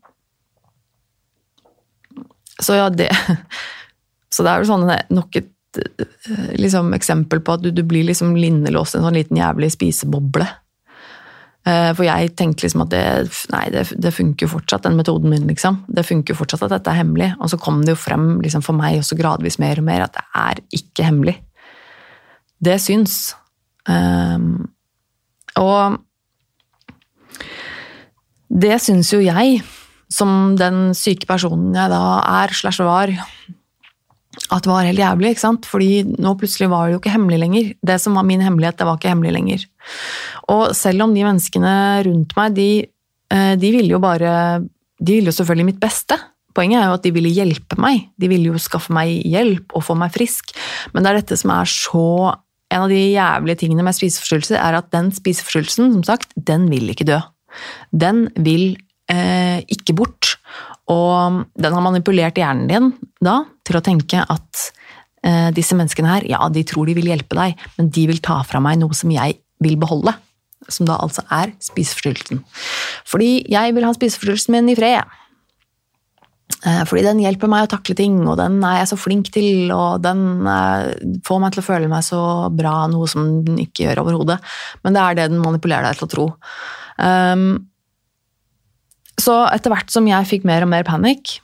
så ja, det Så det er jo sånn nok et liksom, eksempel på at du, du blir liksom linnelåst i en sånn liten jævlig spiseboble. Eh, for jeg tenkte liksom at det, nei, det, det funker jo fortsatt, den metoden min. liksom. Det funker jo fortsatt at dette er hemmelig. Og så kom det jo frem liksom for meg også gradvis mer og mer at det er ikke hemmelig. Det syns. Um, og det syns jo jeg, som den syke personen jeg da er slash var, at det var helt jævlig. ikke sant? Fordi nå plutselig var det jo ikke hemmelig lenger. Det som var min hemmelighet, det var ikke hemmelig lenger. Og selv om de menneskene rundt meg, de, eh, de ville jo bare De ville jo selvfølgelig mitt beste. Poenget er jo at de ville hjelpe meg. De ville jo skaffe meg hjelp og få meg frisk. Men det er dette som er så En av de jævlige tingene med spiseforstyrrelser er at den spiseforstyrrelsen, som sagt, den vil ikke dø. Den vil eh, ikke bort. Og den har manipulert hjernen din da til å tenke at eh, disse menneskene her, ja, de tror de vil hjelpe deg, men de vil ta fra meg noe som jeg vil beholde. Som da altså er spiseforstyrrelsen. Fordi jeg vil ha spiseforstyrrelsen min i fred. Eh, fordi den hjelper meg å takle ting, og den er jeg så flink til, og den eh, får meg til å føle meg så bra, noe som den ikke gjør overhodet. Men det er det den manipulerer deg til å tro. Um, så etter hvert som jeg fikk mer og mer panikk,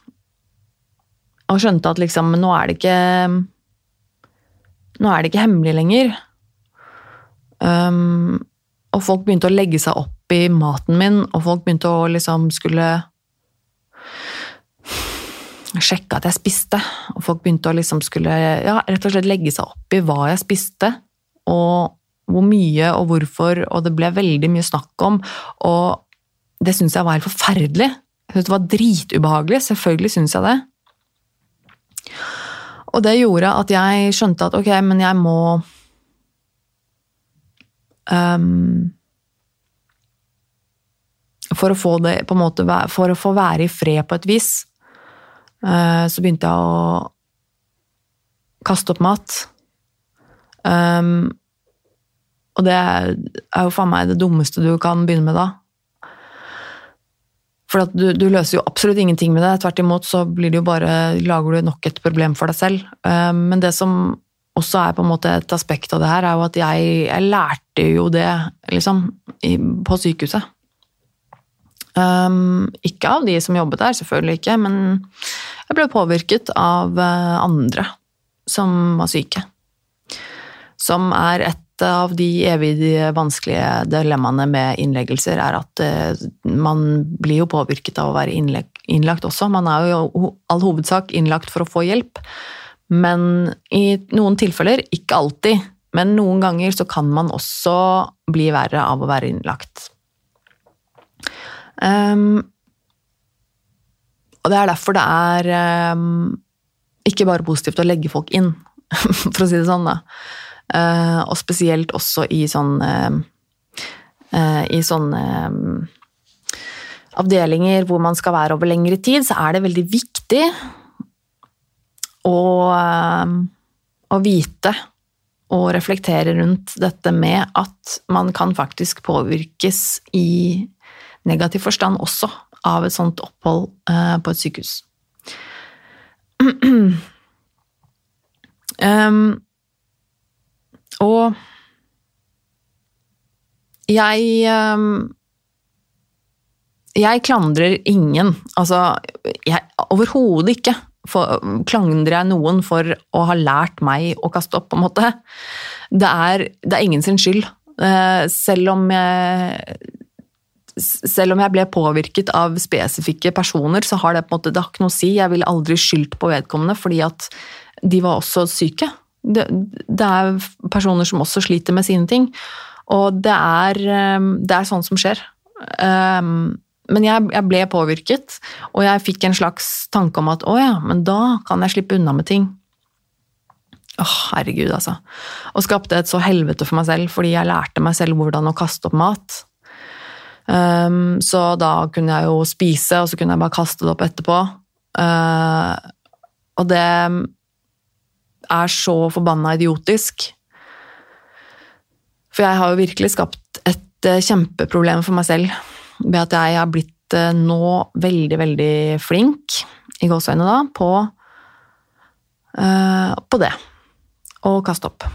og skjønte at liksom Nå er det ikke Nå er det ikke hemmelig lenger. Um, og folk begynte å legge seg opp i maten min, og folk begynte å liksom skulle sjekke at jeg spiste. Og folk begynte å liksom skulle ja, rett og slett legge seg opp i hva jeg spiste, og hvor mye og hvorfor, og det ble veldig mye snakk om. Og det syns jeg var helt forferdelig. Jeg syntes det var dritubehagelig. Selvfølgelig syns jeg det. Og det gjorde at jeg skjønte at ok, men jeg må um, For å få det på en måte, for å få være i fred på et vis, uh, så begynte jeg å kaste opp mat. Um, og det er jo faen meg det dummeste du kan begynne med da. For du, du, løser jo absolutt ingenting med det. Tvert imot så blir det jo bare, lager du nok et problem for deg selv. Eh, men det som også er på en måte et aspekt av det her, er jo at jeg, jeg lærte jo det, liksom, på sykehuset. Um, ikke av de som jobbet der, selvfølgelig ikke, men jeg ble påvirket av eh, andre som var syke. Som er et av de evig vanskelige dilemmaene med innleggelser er at eh, man blir jo påvirket av å være innlagt også. Man er jo i all hovedsak innlagt for å få hjelp, men i noen tilfeller, ikke alltid, men noen ganger så kan man også bli verre av å være innlagt. Um, og det er derfor det er um, ikke bare positivt å legge folk inn, for å si det sånn, da. Uh, og spesielt også i sånn uh, uh, I sånne avdelinger hvor man skal være over lengre tid, så er det veldig viktig å, å vite og reflektere rundt dette med at man kan faktisk påvirkes i negativ forstand også av et sånt opphold på et sykehus. um, Og jeg ehm, Jeg klandrer ingen. Altså, overhodet ikke for, klandrer jeg noen for å ha lært meg å kaste opp, på en måte. Det er, det er ingen sin skyld. Eh, selv om jeg selv om jeg ble påvirket av spesifikke personer, så har det på en måte det har ikke noe å si. Jeg ville aldri skyldt på vedkommende, fordi at de var også syke. Det, det er personer som også sliter med sine ting. Og det er, eh, det er sånt som skjer. Um, men jeg, jeg, ble påvirket, og jeg fikk en slags tanke om at å ja, men da kan jeg slippe unna med ting. Åh, herregud, altså. Og skapte et så helvete for meg selv, fordi jeg lærte meg selv hvordan å kaste opp mat. Um, så da kunne jeg jo spise, og så kunne jeg bare kaste det opp etterpå. Uh, og det er så forbanna idiotisk. For jeg har jo virkelig skapt et uh, kjempeproblem for meg selv ved at jeg har blitt uh, nå veldig, veldig flink, i gåseøynene da, på, på det. Å kaste opp.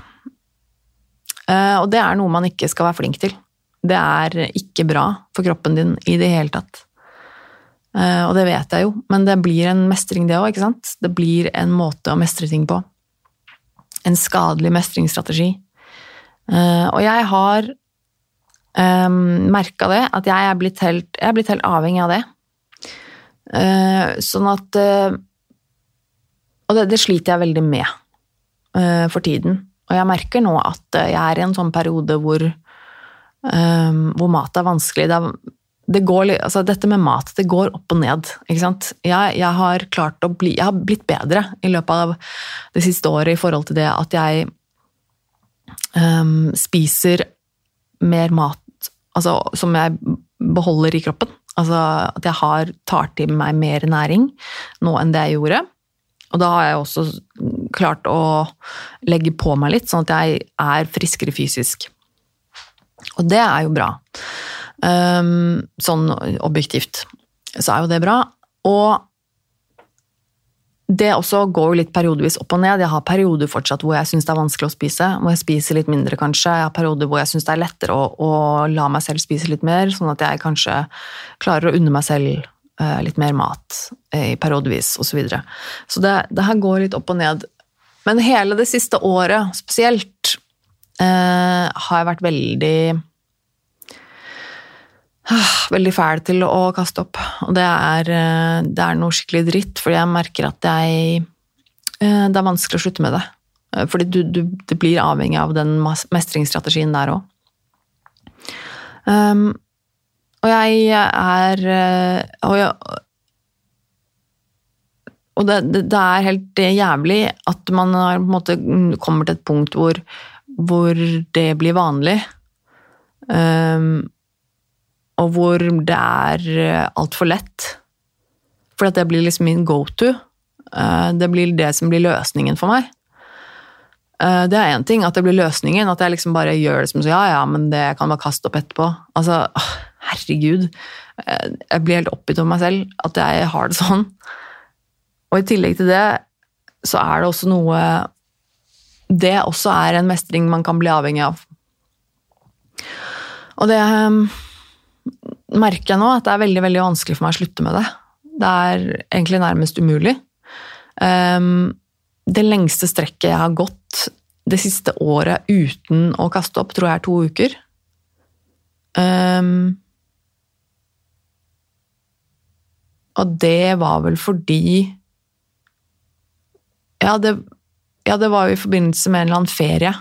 og det er noe man ikke skal være flink til det er ikke bra for kroppen din i det hele tatt. Uh, og det vet jeg jo, men det blir en mestring, det òg? Det blir en måte å mestre ting på. En skadelig mestringsstrategi. Uh, og jeg har um, ehm, merka det, at jeg er helt, jeg er blitt helt avhengig av det. Uh, sånn at Og det, det, sliter jeg veldig med for tiden. Og jeg merker nå at jeg er i en sånn periode hvor um, hvor mat er vanskelig. Det, er, det går, altså dette med mat, det går opp og ned. ikke sant? Jeg, jeg, har klart å bli, jeg har blitt bedre i løpet av det siste året i forhold til det at jeg um, spiser mer mat altså, som jeg beholder i kroppen. Altså at jeg har, tar til meg mer næring nå enn det jeg gjorde. Og da har jeg også klart å legge på meg litt, sånn at jeg er friskere fysisk. Og det er jo bra. Um, sånn objektivt så er jo det bra. Og det også går jo litt periodevis opp og ned. Jeg har perioder fortsatt hvor jeg syns det er vanskelig å spise. Hvor jeg spiser litt mindre, kanskje. Jeg har perioder hvor jeg syns det er lettere å, å, la meg selv spise litt mer, sånn at jeg kanskje klarer å unne meg selv uh, litt mer mat uh, periodevis, osv. Så, videre. så det, det her går litt opp og ned. Men hele det siste året spesielt uh, har jeg vært veldig Veldig fæl til å kaste opp. Og det er, uh, det er noe skikkelig dritt, fordi jeg merker at jeg Det er vanskelig å slutte med det. Fordi du, du, det blir avhengig av den mestringsstrategien der òg. Um, og jeg er og, jeg, og det, det, er helt jævlig at man har, på en måte, kommer til et punkt hvor hvor det blir vanlig. Um, og hvor det er eh, altfor lett. For det blir liksom min go to. Uh, det blir det som blir løsningen for meg. Uh, det er én ting at det blir løsningen, at jeg liksom bare gjør det som så ja, ja, men det kan bare kaste opp etterpå. Altså, herregud. Jeg blir helt oppgitt over meg selv at jeg har det sånn. Og i tillegg til det så er det også noe det også er en mestring man kan bli avhengig av. Og det merker jeg nå, at det er veldig veldig vanskelig for meg å slutte med det. Det er egentlig nærmest umulig. Um, det lengste strekket jeg har gått det siste året uten å kaste opp, tror jeg er to uker. Um, og det var vel fordi Ja, det ja, det var jo i forbindelse med en eller annen ferie.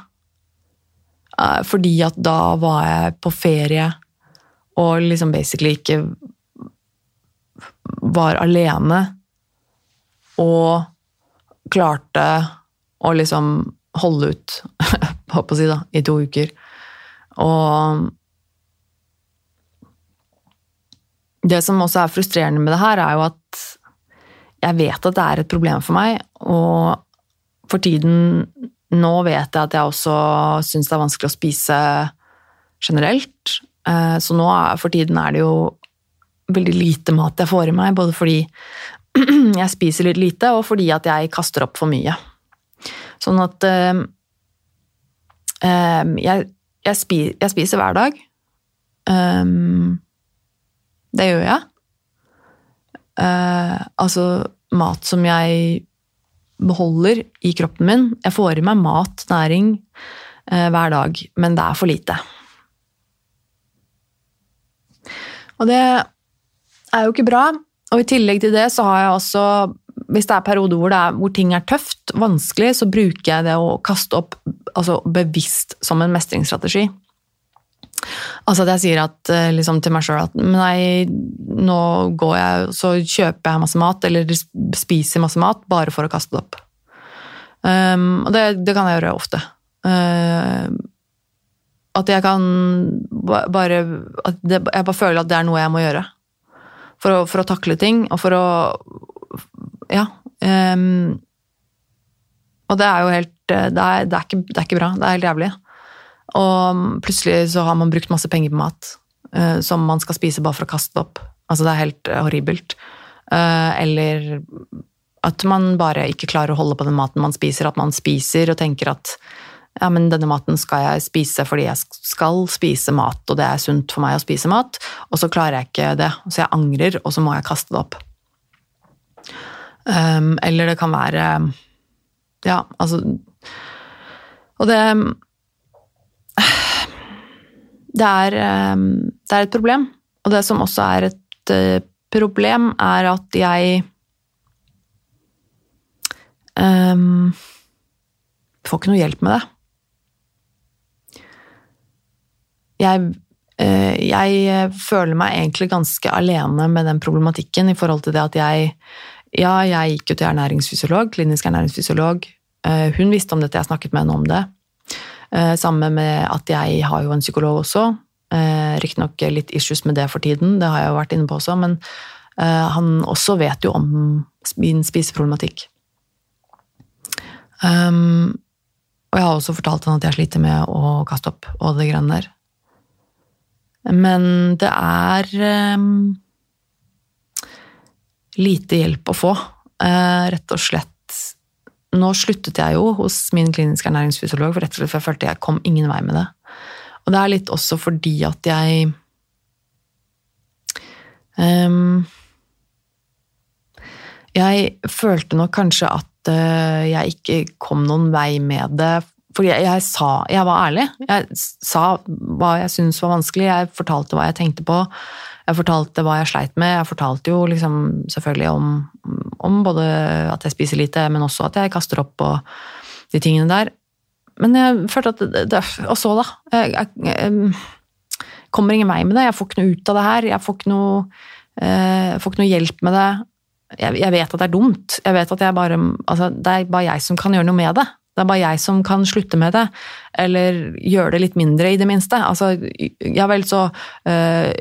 Uh, fordi at da var jeg på ferie og liksom basically ikke var alene. Og klarte å liksom holde ut, håper å si, da, i to uker. Og det som også er frustrerende med det her, er jo at jeg vet at det er et problem for meg, og for tiden Nå vet jeg at jeg også syns det er vanskelig å spise generelt. Eh, så nå for tiden er det jo veldig lite mat jeg får i meg, både fordi jeg spiser litt lite, og fordi at jeg kaster opp for mye. Sånn at øh, jeg, jeg, spiser, jeg, spiser hver dag. Um, det gjør jeg. Uh, altså mat som jeg beholder i kroppen min. Jeg får i meg mat, næring, uh, hver dag, men det er for lite. Og det er jo ikke bra. Og i tillegg til det så har jeg også hvis det er perioder hvor, hvor ting er tøft, vanskelig, så bruker jeg det å kaste opp altså bevisst som en mestringsstrategi. Altså at jeg sier at, eh, liksom, til meg sjøl at nei, nå går jeg så kjøper jeg masse mat, eller spiser masse mat, bare for å kaste det opp. Um, og det, det, kan jeg gjøre ofte. Uh, at jeg kan bare det, jeg bare føler at det er noe jeg må gjøre. For å, for å takle ting, og for å Ja. Um, og det er jo helt det er, det, er ikke, det er, ikke, bra. Det er helt jævlig. Og plutselig så har man brukt masse penger på mat uh, som man skal spise bare for å kaste opp. Altså, det er helt horribelt. Uh, eller at man bare ikke klarer å holde på den maten man spiser. At man spiser og tenker at ja, men denne maten skal jeg spise fordi jeg skal spise mat, og det er sunt for meg å spise mat, og så klarer jeg ikke det, så jeg angrer, og så må jeg kaste det opp. Um, eller det kan være Ja, altså Og det det er, um, det er et problem. Og det som også er et uh, problem, er at jeg um, får ikke noe hjelp med det. Jeg, uh, jeg, føler meg egentlig ganske alene med den problematikken i forhold til det at jeg Ja, jeg gikk jo til ernæringsfysiolog, klinisk ernæringsfysiolog. Uh, hun visste om dette, jeg snakket med henne om det. Sammen med at jeg har jo en psykolog også. Riktignok litt issues med det for tiden, det har jeg jo vært inne på også, men han også vet jo om min spiseproblematikk. Um, og jeg har også fortalt han at jeg sliter med å kaste opp og det greiene der. Men det er um, lite hjelp å få, uh, rett og slett. Nå sluttet jeg jo hos min kliniske ernæringsfysiolog, for rett og slett for jeg følte jeg kom ingen vei med det. Og det er litt også fordi at jeg um, Jeg følte nok kanskje at uh, jeg ikke kom noen vei med det. Fordi jeg, jeg, sa Jeg var ærlig. Jeg sa hva jeg syntes var vanskelig. Jeg fortalte hva jeg tenkte på. Jeg fortalte hva jeg sleit med. Jeg fortalte jo liksom selvfølgelig om, om både at jeg spiser lite, men også at jeg kaster opp og de tingene der. Men jeg følte at det, det, Og så, da. Jeg, jeg, jeg, kommer ingen vei med det. Jeg får ikke noe ut av det her. Jeg får ikke noe, eh, får ikke noe hjelp med det jeg, vet at det er dumt. Jeg vet at jeg bare, altså, det er bare jeg som kan gjøre noe med det. Det er bare jeg som kan slutte med det, eller gjøre det litt mindre, i det minste. Altså, ja vel, så uh,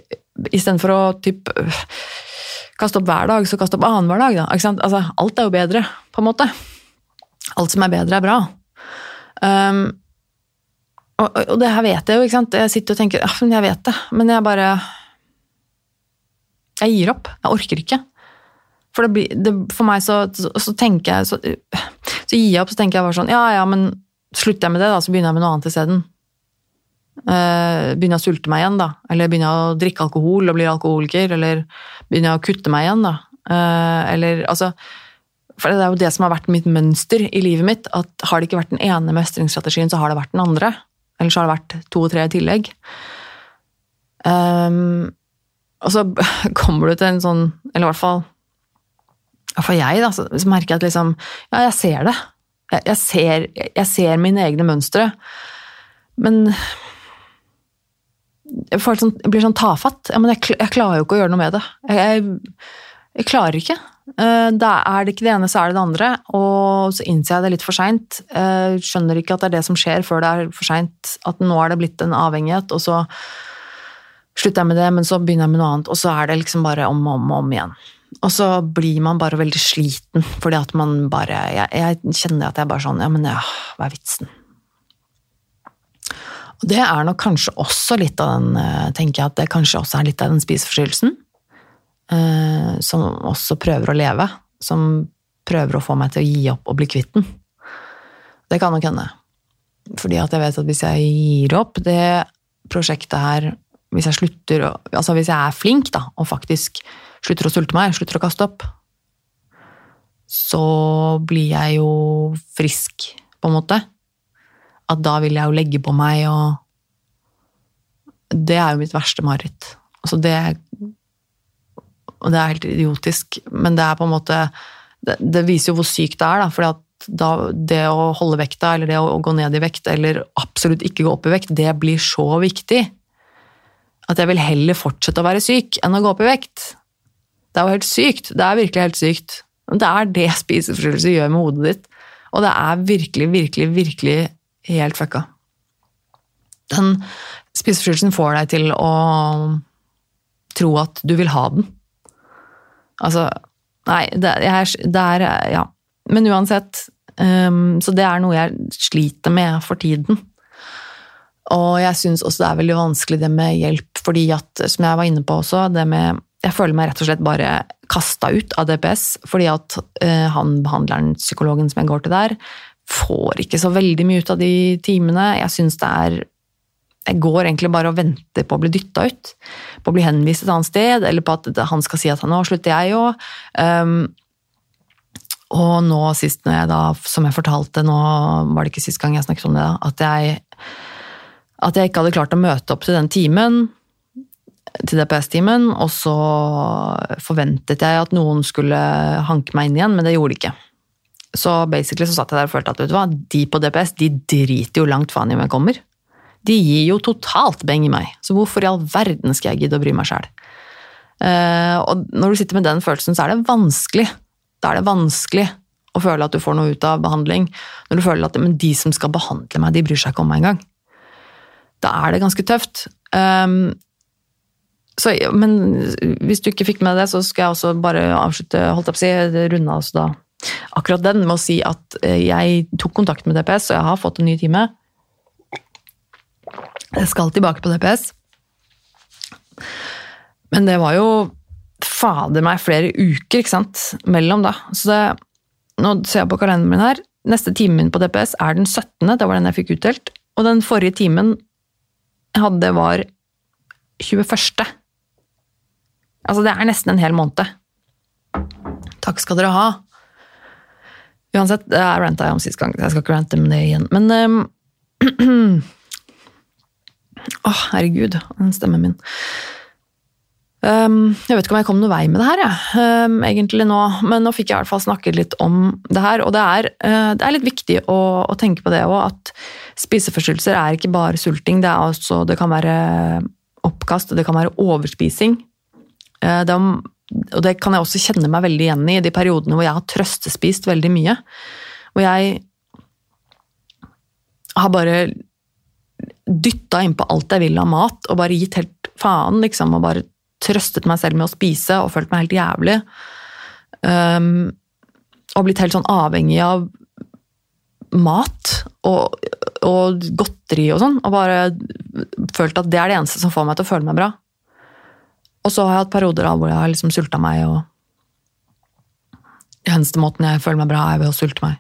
Istedenfor å typ kaste opp hver dag, så kaste opp annenhver dag, da. Altså, alt er jo bedre, på en måte. Alt som er bedre, er bra. Um, og, og, det her vet jeg jo, ikke sant. Jeg sitter og tenker ja, men jeg vet det, men jeg bare Jeg gir opp. Jeg orker ikke. For, det blir, det, for meg så, så, så, tenker jeg så, så, gir jeg opp, så tenker jeg bare sånn Ja, ja, men slutter jeg med det, da, så begynner jeg med noe annet isteden. Uh, begynner jeg å sulte meg igjen, da. Eller begynner jeg å drikke alkohol og blir alkoholiker. Eller begynner jeg å kutte meg igjen, da. Uh, eller altså For det er jo det som har vært mitt mønster i livet mitt. At har det ikke vært den ene mestringsstrategien, så har det vært den andre. Eller så har det vært to og tre i tillegg. Um, og så kommer du til en sånn Eller i hvert fall for jeg, da, så merker jeg at liksom Ja, jeg ser det. Jeg, jeg, ser, jeg ser, mine egne mønstre. Men jeg, sånn, jeg blir sånn tafatt. Ja, men jeg, klarer jo ikke å gjøre noe med det. Jeg, klarer ikke. Eh, da er det ikke det ene, så er det det andre. Og så innser jeg det litt for seint. Skjønner ikke at det er det som skjer før det er for seint. At nå er det blitt en avhengighet, og så slutter jeg med det, men så begynner jeg med noe annet, og så er det liksom bare om og om, om igjen. Og så blir man bare veldig sliten, fordi at man bare Jeg, jeg kjenner at jeg bare sånn Ja, men ja, hva er vitsen? Og det er nok kanskje også litt av den eh, tenker jeg at det kanskje også er litt av den spiseforstyrrelsen. Eh, som også prøver å leve. Som prøver å få meg til å gi opp og bli kvitt den. Det kan nok hende. Fordi at jeg vet at hvis jeg gir opp det prosjektet her Hvis jeg slutter å Altså hvis jeg er flink, da, og faktisk slutter å sulte meg, slutter å kaste opp, så blir jeg jo frisk, på en måte. At da vil jeg jo legge på meg og Det er jo mitt verste mareritt. Altså det Og det er helt idiotisk, men det er på en måte det, det viser jo hvor sykt det er, da. fordi at da, det å holde vekta, eller det å gå ned i vekt, eller absolutt ikke gå opp i vekt, det blir så viktig. At jeg vil heller fortsette å være syk enn å gå opp i vekt. Det er jo helt sykt. Det er virkelig helt sykt. Det er det spiseforstyrrelse gjør med hodet ditt. Og det er virkelig, virkelig, virkelig helt fucka. Den spiseforstyrrelsen får deg til å tro at du vil ha den. Altså Nei, det er, det er Ja. Men uansett. Um, så det er noe jeg sliter med for tiden. Og jeg syns også det er veldig vanskelig det med hjelp, fordi at, som jeg var inne på også, det med Jeg føler meg rett og slett bare kasta ut av DPS, fordi at eh, han behandleren, psykologen som jeg går til der, får ikke så veldig mye ut av de timene. Jeg syns det er jeg går egentlig bare og venter på å bli dytta ut. På å bli henvist et annet sted, eller på at han skal si at nå slutter jeg òg. Um, og nå sist, når jeg da, som jeg fortalte, nå var det ikke sist gang jeg snakket om det, da, at jeg, at jeg ikke hadde klart å møte opp til den timen, til DPS-timen, og så forventet jeg at noen skulle hanke meg inn igjen, men det gjorde de ikke. Så basically så satt jeg der og følte at vet du hva, de på DPS de driter jo langt faen i om jeg kommer de gir jo totalt beng i meg, så hvorfor i all verden skal jeg gidde å bry meg sjæl? Uh, og når du sitter med den følelsen, så er det vanskelig. Da er det vanskelig å føle at du får noe ut av behandling. Når du føler at men de som skal behandle meg, de bryr seg ikke om meg engang. Da er det ganske tøft. Um, så, men hvis du ikke fikk med det, så skal jeg også bare avslutte, holdt opp å si, runde altså da akkurat den med å si at eh, jeg tok kontakt med DPS, og jeg har fått en ny time. Jeg skal tilbake på DPS. Men det var jo fader meg flere uker ikke sant, mellom da. Så det, nå ser jeg på kalenderen min her. Neste timen min på DPS er den 17., det var den jeg fikk utdelt. Og den forrige timen jeg hadde, var 21. Altså, det er nesten en hel måned. Takk skal dere ha. Uansett, det er ranta jeg om sist gang, jeg skal ikke rante med det igjen. Men um, Å, oh, herregud, den stemmen min. Um, jeg vet ikke om jeg kom noen vei med det her, jeg, um, egentlig nå, men nå fikk jeg i hvert fall snakket litt om det her. Og det er, uh, det er litt viktig å, å, tenke på det òg, at spiseforstyrrelser er ikke bare sulting. Det, er også, det kan være oppkast, og det kan være overspising. Uh, er, og det kan jeg også kjenne meg veldig igjen i, de periodene hvor jeg har trøstespist veldig mye. Hvor jeg har bare dytta innpå alt jeg vil av mat, og bare gitt helt faen, liksom, og bare trøstet meg selv med å spise og følt meg helt jævlig. Um, og blitt helt sånn avhengig av mat og, og, godteri og sånn, og bare følt at det er det eneste som får meg til å føle meg bra. Og så har jeg hatt perioder da hvor jeg har liksom sulta meg, og eneste måten jeg føler meg bra, er ved å sulte meg.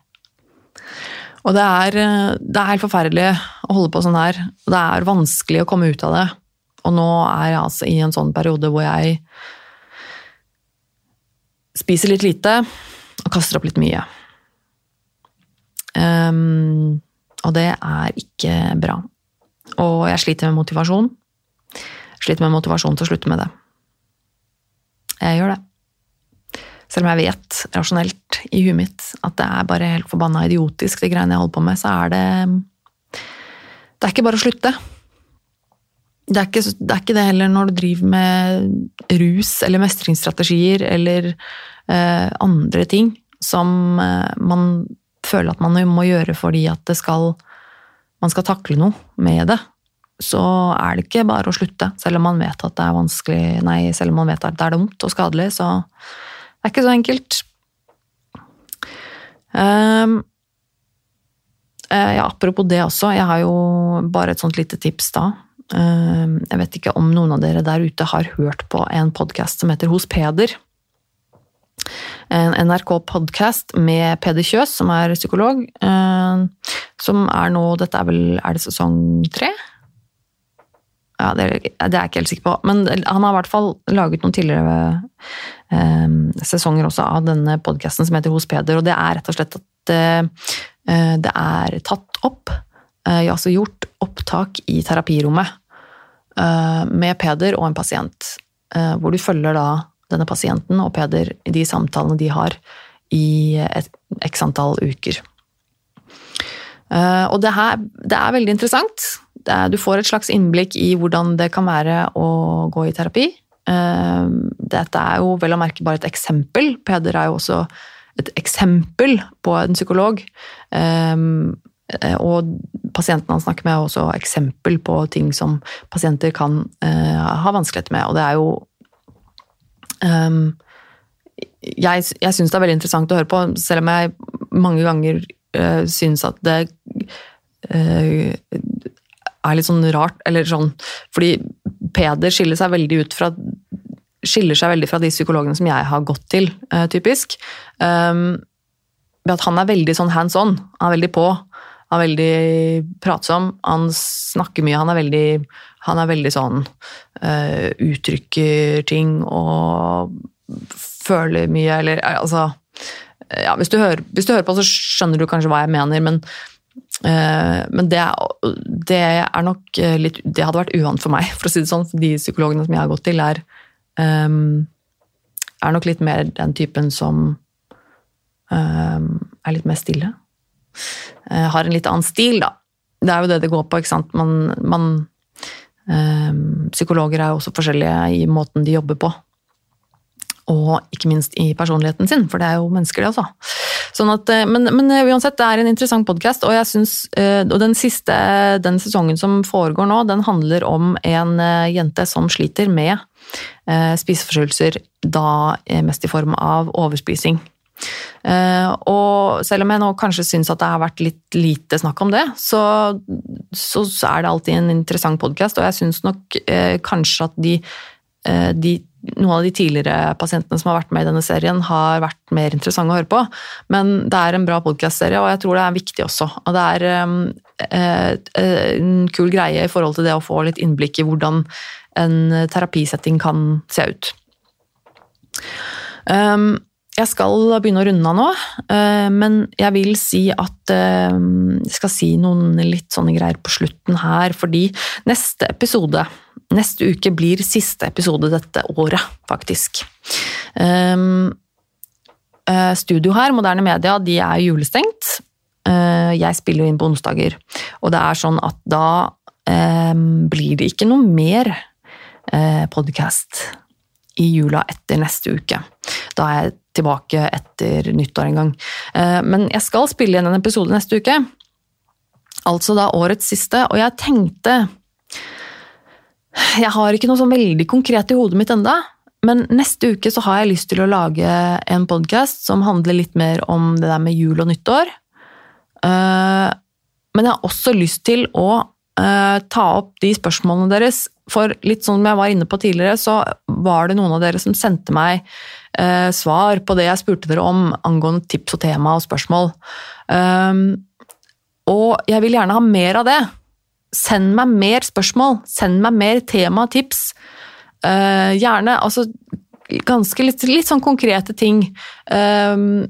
Og det er, eh, det er, helt forferdelig å holde på sånn her. Det er vanskelig å komme ut av det. Og nå er jeg altså i en sånn periode hvor jeg spiser litt lite og kaster opp litt mye. Um, og det er ikke bra. Og jeg sliter med motivasjon. Sliter med motivasjon til å slutte med det. Jeg gjør det. Selv om jeg vet rasjonelt i huet mitt at det er bare helt forbanna idiotisk, de greiene jeg holder på med, så er det Det er ikke bare å slutte. Det er, ikke, det er ikke det heller når du driver med rus eller mestringsstrategier eller eh, andre ting som eh, man føler at man må gjøre fordi at det skal man skal takle noe med det, så er det ikke bare å slutte. Selv om man vet at det er vanskelig, nei, selv om man vet at det er dumt og skadelig, så det er ikke så enkelt. Um, ja, apropos det også, jeg har jo bare et sånt lite tips da. Um, jeg vet ikke om noen av dere der ute har hørt på en podkast som heter Hos Peder. En NRK-podkast med Peder Kjøs, som er psykolog. Um, som er nå Dette er vel Er det sesong tre? Ja, det det er jeg ikke helt sikker på. Men han har i hvert fall laget noen tidligere eh, sesonger også av denne podkasten som heter Hos Peder, og det er rett og slett at eh, det er tatt opp eh, altså gjort opptak i terapirommet eh, med Peder og en pasient. Eh, hvor du følger da denne pasienten og Peder i de samtalene de har i et x antall uker. Og det, her, det er veldig interessant. Du får et slags innblikk i hvordan det kan være å gå i terapi. Dette er jo vel å merke bare et eksempel. Peder er jo også et eksempel på en psykolog. Og pasienten han snakker med, er også eksempel på ting som pasienter kan ha vanskeligheter med. Og det er jo jeg, jeg syns det er veldig interessant å høre på, selv om jeg mange ganger uh, syns at det er litt sånn rart, eller sånn Fordi Peder skiller seg veldig ut fra skiller seg veldig fra de psykologene som jeg har gått til, uh, typisk. Um, at han er veldig sånn hands on. Han er veldig på. Han er veldig pratsom. Han snakker mye. Han er veldig, han er veldig sånn uh, Uttrykker ting og føler mye, eller altså ja, hvis, du hører, hvis, du hører, på, så skjønner du kanskje hva jeg mener, men, men det, det, er nok litt Det hadde vært uvant for meg, for å si det sånn. De psykologene som jeg har gått til, er, um, er nok litt mer den typen som um, er litt mer stille. Uh, har en litt annen stil, da. Det er jo det det går på, ikke sant. Man, man um, Psykologer er jo også forskjellige i måten de jobber på og ikke minst i personligheten sin, for det er jo mennesker, det også. Sånn at, eh, men, men, eh, uansett, det er en interessant podkast, og eh, og den siste den sesongen som foregår nå, den handler om en jente som sliter med spiseforstyrrelser, da mest i form av overspising. Og selv om jeg nå kanskje syns at det har vært litt lite snakk om det, så, så er det alltid en interessant podkast, og jeg syns nok kanskje at de, de noen av de tidligere pasientene som har vært med i denne serien, har vært mer interessante å høre på. Men det er en bra podkast-serie, og jeg tror det er viktig også. Og det er um, en kul greie i forhold til det å få litt innblikk i hvordan en terapisetting kan se ut. Um, jeg skal begynne å runde av nå, uh, men jeg vil si at jeg skal si noen litt sånne greier på slutten her, fordi neste episode Neste uke blir siste episode dette året, faktisk. Um, studio her, Moderne Media, de er julestengt. Jeg spiller inn på onsdager, og det er sånn at da blir det ikke noe mer podkast i jula etter neste uke. Da er jeg tilbake etter nyttår en gang. Uh, men jeg skal spille igjen en episode neste uke. Altså da årets siste, og jeg tenkte jeg har ikke noe sånn veldig konkret i hodet mitt enda, men neste uke så har jeg lyst til å lage en podkast som handler litt mer om det der med jul og nyttår. Eh, men jeg har også lyst til å eh, ta opp de spørsmålene deres. For litt sånn som jeg var inne på tidligere, så var det noen av dere som sendte meg eh, svar på det jeg spurte dere om angående tips og tema og spørsmål. Og jeg vil gjerne ha mer av det. Send meg mer spørsmål, send meg mer tema, og tips. Uh, gjerne altså ganske litt, litt sånn konkrete ting. Uh,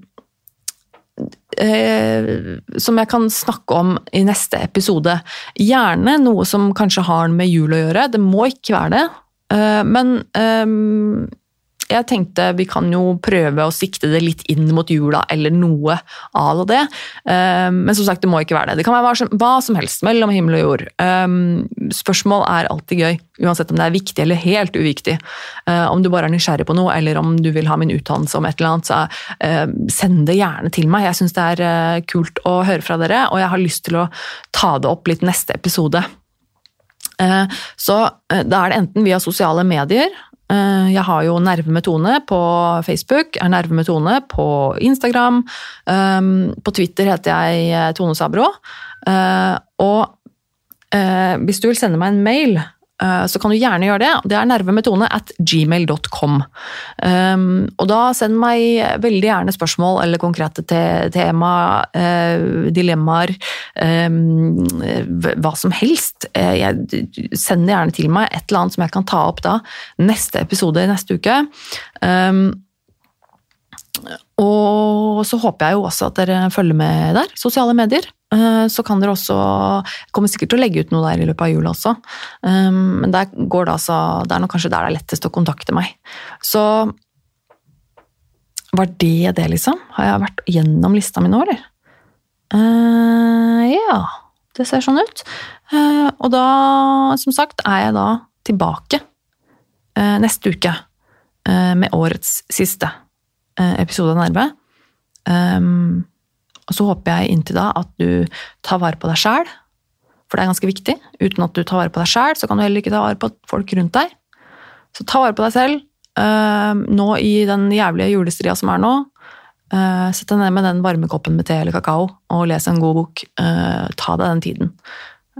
som jeg kan snakke om i neste episode. Gjerne noe som kanskje har med jul å gjøre. Det må ikke være det. men jeg tenkte vi kan jo prøve å sikte det litt inn mot jula, eller noe av det. Ehm, men som sagt, det må ikke være det. Det kan være hva som helst mellom himmel og jord. Ehm, spørsmål er alltid gøy, uansett om det er viktig eller helt uviktig. Ehm, om du bare er nysgjerrig på noe, eller om du vil ha min utdannelse om et eller annet, så send det gjerne til meg. Jeg syns det er eh, kult å høre fra dere, og jeg har lyst til å ta det opp litt neste episode. Så eh, da er det enten via sosiale medier, jeg har jo Nerve med Tone på Facebook, er Nerve med Tone på Instagram. Eh, på Twitter heter jeg eh, Tone Sabro. Og hvis du vil sende meg en mail Eh, så kan du gjerne gjøre det. Det er nervemetone at gmail.com. Um, og da send meg veldig gjerne spørsmål eller konkrete te tema, uh, dilemmaer, um, hva som helst. Jeg, send det gjerne til meg, et eller annet som jeg kan ta opp da. Neste episode i neste uke. Um, og så håper jeg jo også at dere følger med der. Sosiale medier. Eh, så kan dere også Jeg kommer sikkert til å legge ut noe der i løpet av jula også. Eh, men der går det altså Det er nok kanskje der det er lettest å kontakte meg. Så var det det, liksom? Har jeg vært gjennom lista mi nå, eller? Uh, ja, det ser sånn ut. Uh, og da, som sagt, er jeg da tilbake uh, neste uke med årets siste episode av Nerve. Um, og så håper jeg inntil da at du tar vare på deg sjæl, for det er ganske viktig. Uten at du tar vare på deg sjæl, så kan du heller ikke ta vare på folk rundt deg. Så ta vare på deg selv. Uh, nå i den jævlige julestria som er nå, uh, sett deg ned med den varme koppen med te eller kakao og les en god bok. Uh, ta deg den tiden.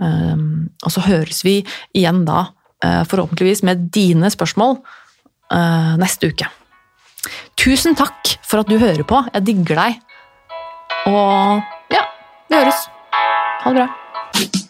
og så høres vi igjen da, forhåpentligvis med dine spørsmål, neste uke. Tusen takk for at du hører på. Jeg digger deg. Og ja, vi høres. Ha det bra.